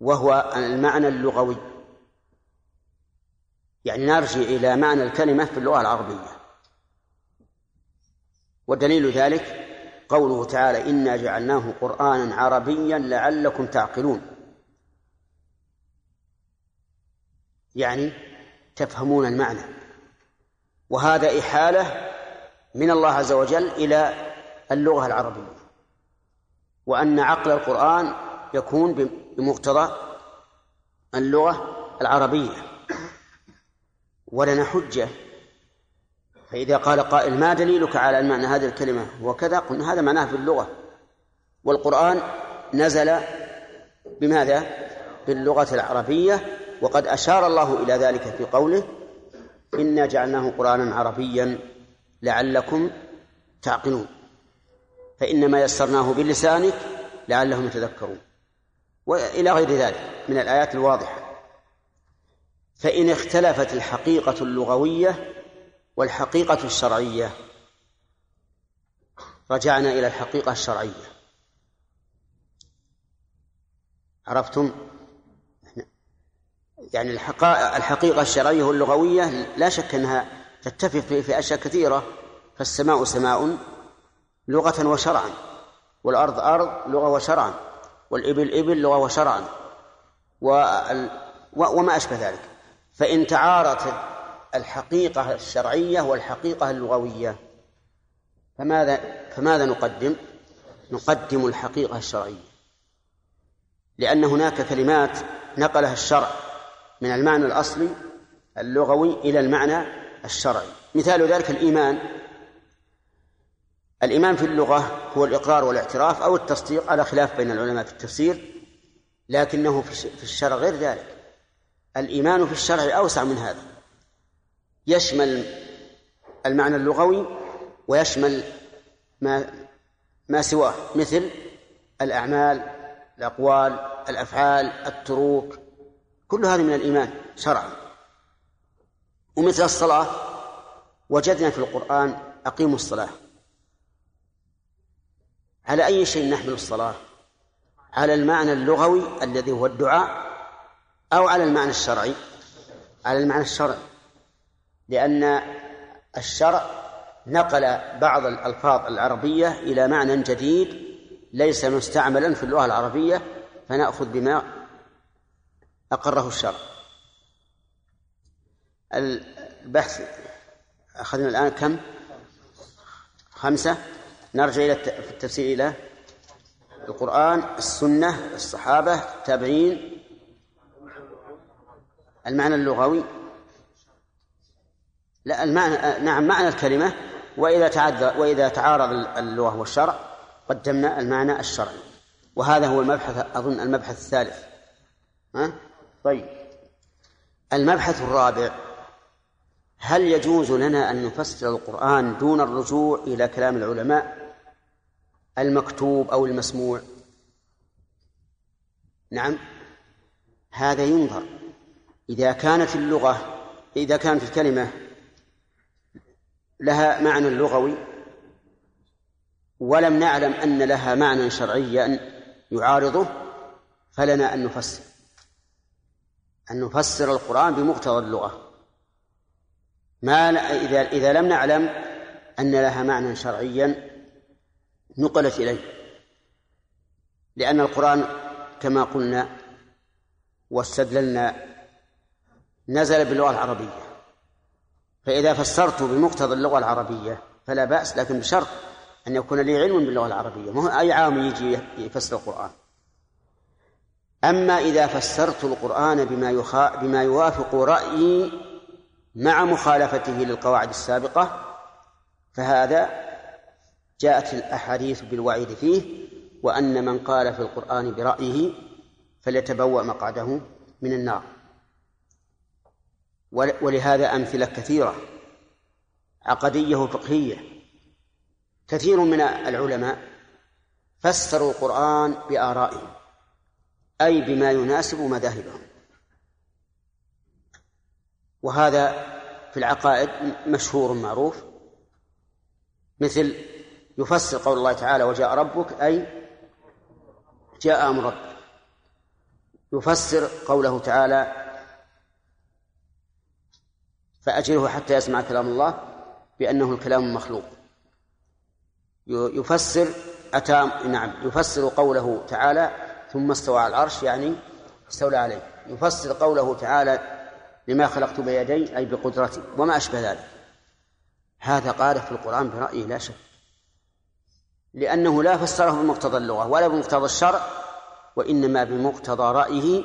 وهو المعنى اللغوي. يعني نرجع إلى معنى الكلمة في اللغة العربية. ودليل ذلك قوله تعالى إنا جعلناه قرآنا عربيا لعلكم تعقلون يعني تفهمون المعنى. وهذا إحالة من الله عز وجل إلى اللغة العربية. وأن عقل القرآن يكون بمقتضى اللغة العربية. ولنا حجة. فإذا قال قائل ما دليلك على أن معنى هذه الكلمة وكذا قلنا هذا معناه في اللغة. والقرآن نزل بماذا؟ باللغة العربية وقد أشار الله إلى ذلك في قوله إنا جعلناه قرآنا عربيا لعلكم تعقلون. فإنما يسرناه بلسانك لعلهم يتذكرون. وإلى غير ذلك من الآيات الواضحة. فإن اختلفت الحقيقة اللغوية والحقيقة الشرعية رجعنا إلى الحقيقة الشرعية. عرفتم؟ يعني الحقيقة الشرعية واللغوية لا شك أنها تتفق في أشياء كثيرة فالسماء سماء لغة وشرعا والأرض أرض لغة وشرعا والإبل إبل لغة وشرعا وما أشبه ذلك فإن تعارضت الحقيقة الشرعية والحقيقة اللغوية فماذا فماذا نقدم؟ نقدم الحقيقة الشرعية لأن هناك كلمات نقلها الشرع من المعنى الأصلي اللغوي إلى المعنى الشرعي. مثال ذلك الإيمان. الإيمان في اللغة هو الإقرار والاعتراف أو التصديق على خلاف بين العلماء في التفسير لكنه في الشرع غير ذلك. الإيمان في الشرع أوسع من هذا. يشمل المعنى اللغوي ويشمل ما ما سواه مثل الأعمال الأقوال الأفعال التروك كل هذه من الإيمان شرعا. ومثل الصلاة وجدنا في القرآن أقيموا الصلاة. على أي شيء نحمل الصلاة؟ على المعنى اللغوي الذي هو الدعاء أو على المعنى الشرعي؟ على المعنى الشرعي. لأن الشرع نقل بعض الألفاظ العربية إلى معنى جديد ليس مستعملا في اللغة العربية فنأخذ بما أقره الشرع. البحث أخذنا الآن كم؟ خمسة. نرجع إلى التفسير إلى القرآن السنة الصحابة التابعين. المعنى اللغوي؟ لا المعنى نعم معنى الكلمة. وإذا تعذر وإذا تعارض اللغة والشرع قدمنا المعنى الشرعي. وهذا هو المبحث أظن المبحث الثالث. ها؟ طيب. المبحث الرابع هل يجوز لنا أن نفسر القرآن دون الرجوع إلى كلام العلماء المكتوب أو المسموع؟ نعم. هذا ينظر. إذا كانت اللغة إذا كانت الكلمة لها معنى لغوي ولم نعلم أن لها معنى شرعيا يعارضه فلنا أن نفسر أن نفسر القرآن بمقتضى اللغة. ما إذا إذا لم نعلم أن لها معنى شرعيا نقلت إليه. لأن القرآن كما قلنا واستدللنا نزل باللغة العربية. فإذا فسرت بمقتضى اللغة العربية فلا بأس لكن بشرط أن يكون لي علم باللغة العربية. ما أي عام يجي يفسر القرآن؟ أما إذا فسرت القرآن بما يخا بما يوافق رأيي مع مخالفته للقواعد السابقة فهذا جاءت الأحاديث بالوعيد فيه وأن من قال في القرآن برأيه فليتبوأ مقعده من النار. ولهذا أمثلة كثيرة عقدية وفقهية. كثير من العلماء فسروا القرآن بآرائهم. أي بما يناسب مذاهبهم. وهذا في العقائد مشهور معروف مثل يفسر قول الله تعالى وجاء ربك أي جاء أمر ربك. يفسر قوله تعالى فأجره حتى يسمع كلام الله بأنه الكلام المخلوق يفسر أتى نعم يفسر قوله تعالى ثم استوى على العرش يعني استولى عليه. يفسر قوله تعالى لما خلقت بيدي أي بقدرتي. وما أشبه ذلك. هذا قال في القرآن برأيه لا شك. لأنه لا فسره بمقتضى اللغة ولا بمقتضى الشرع وإنما بمقتضى رأيه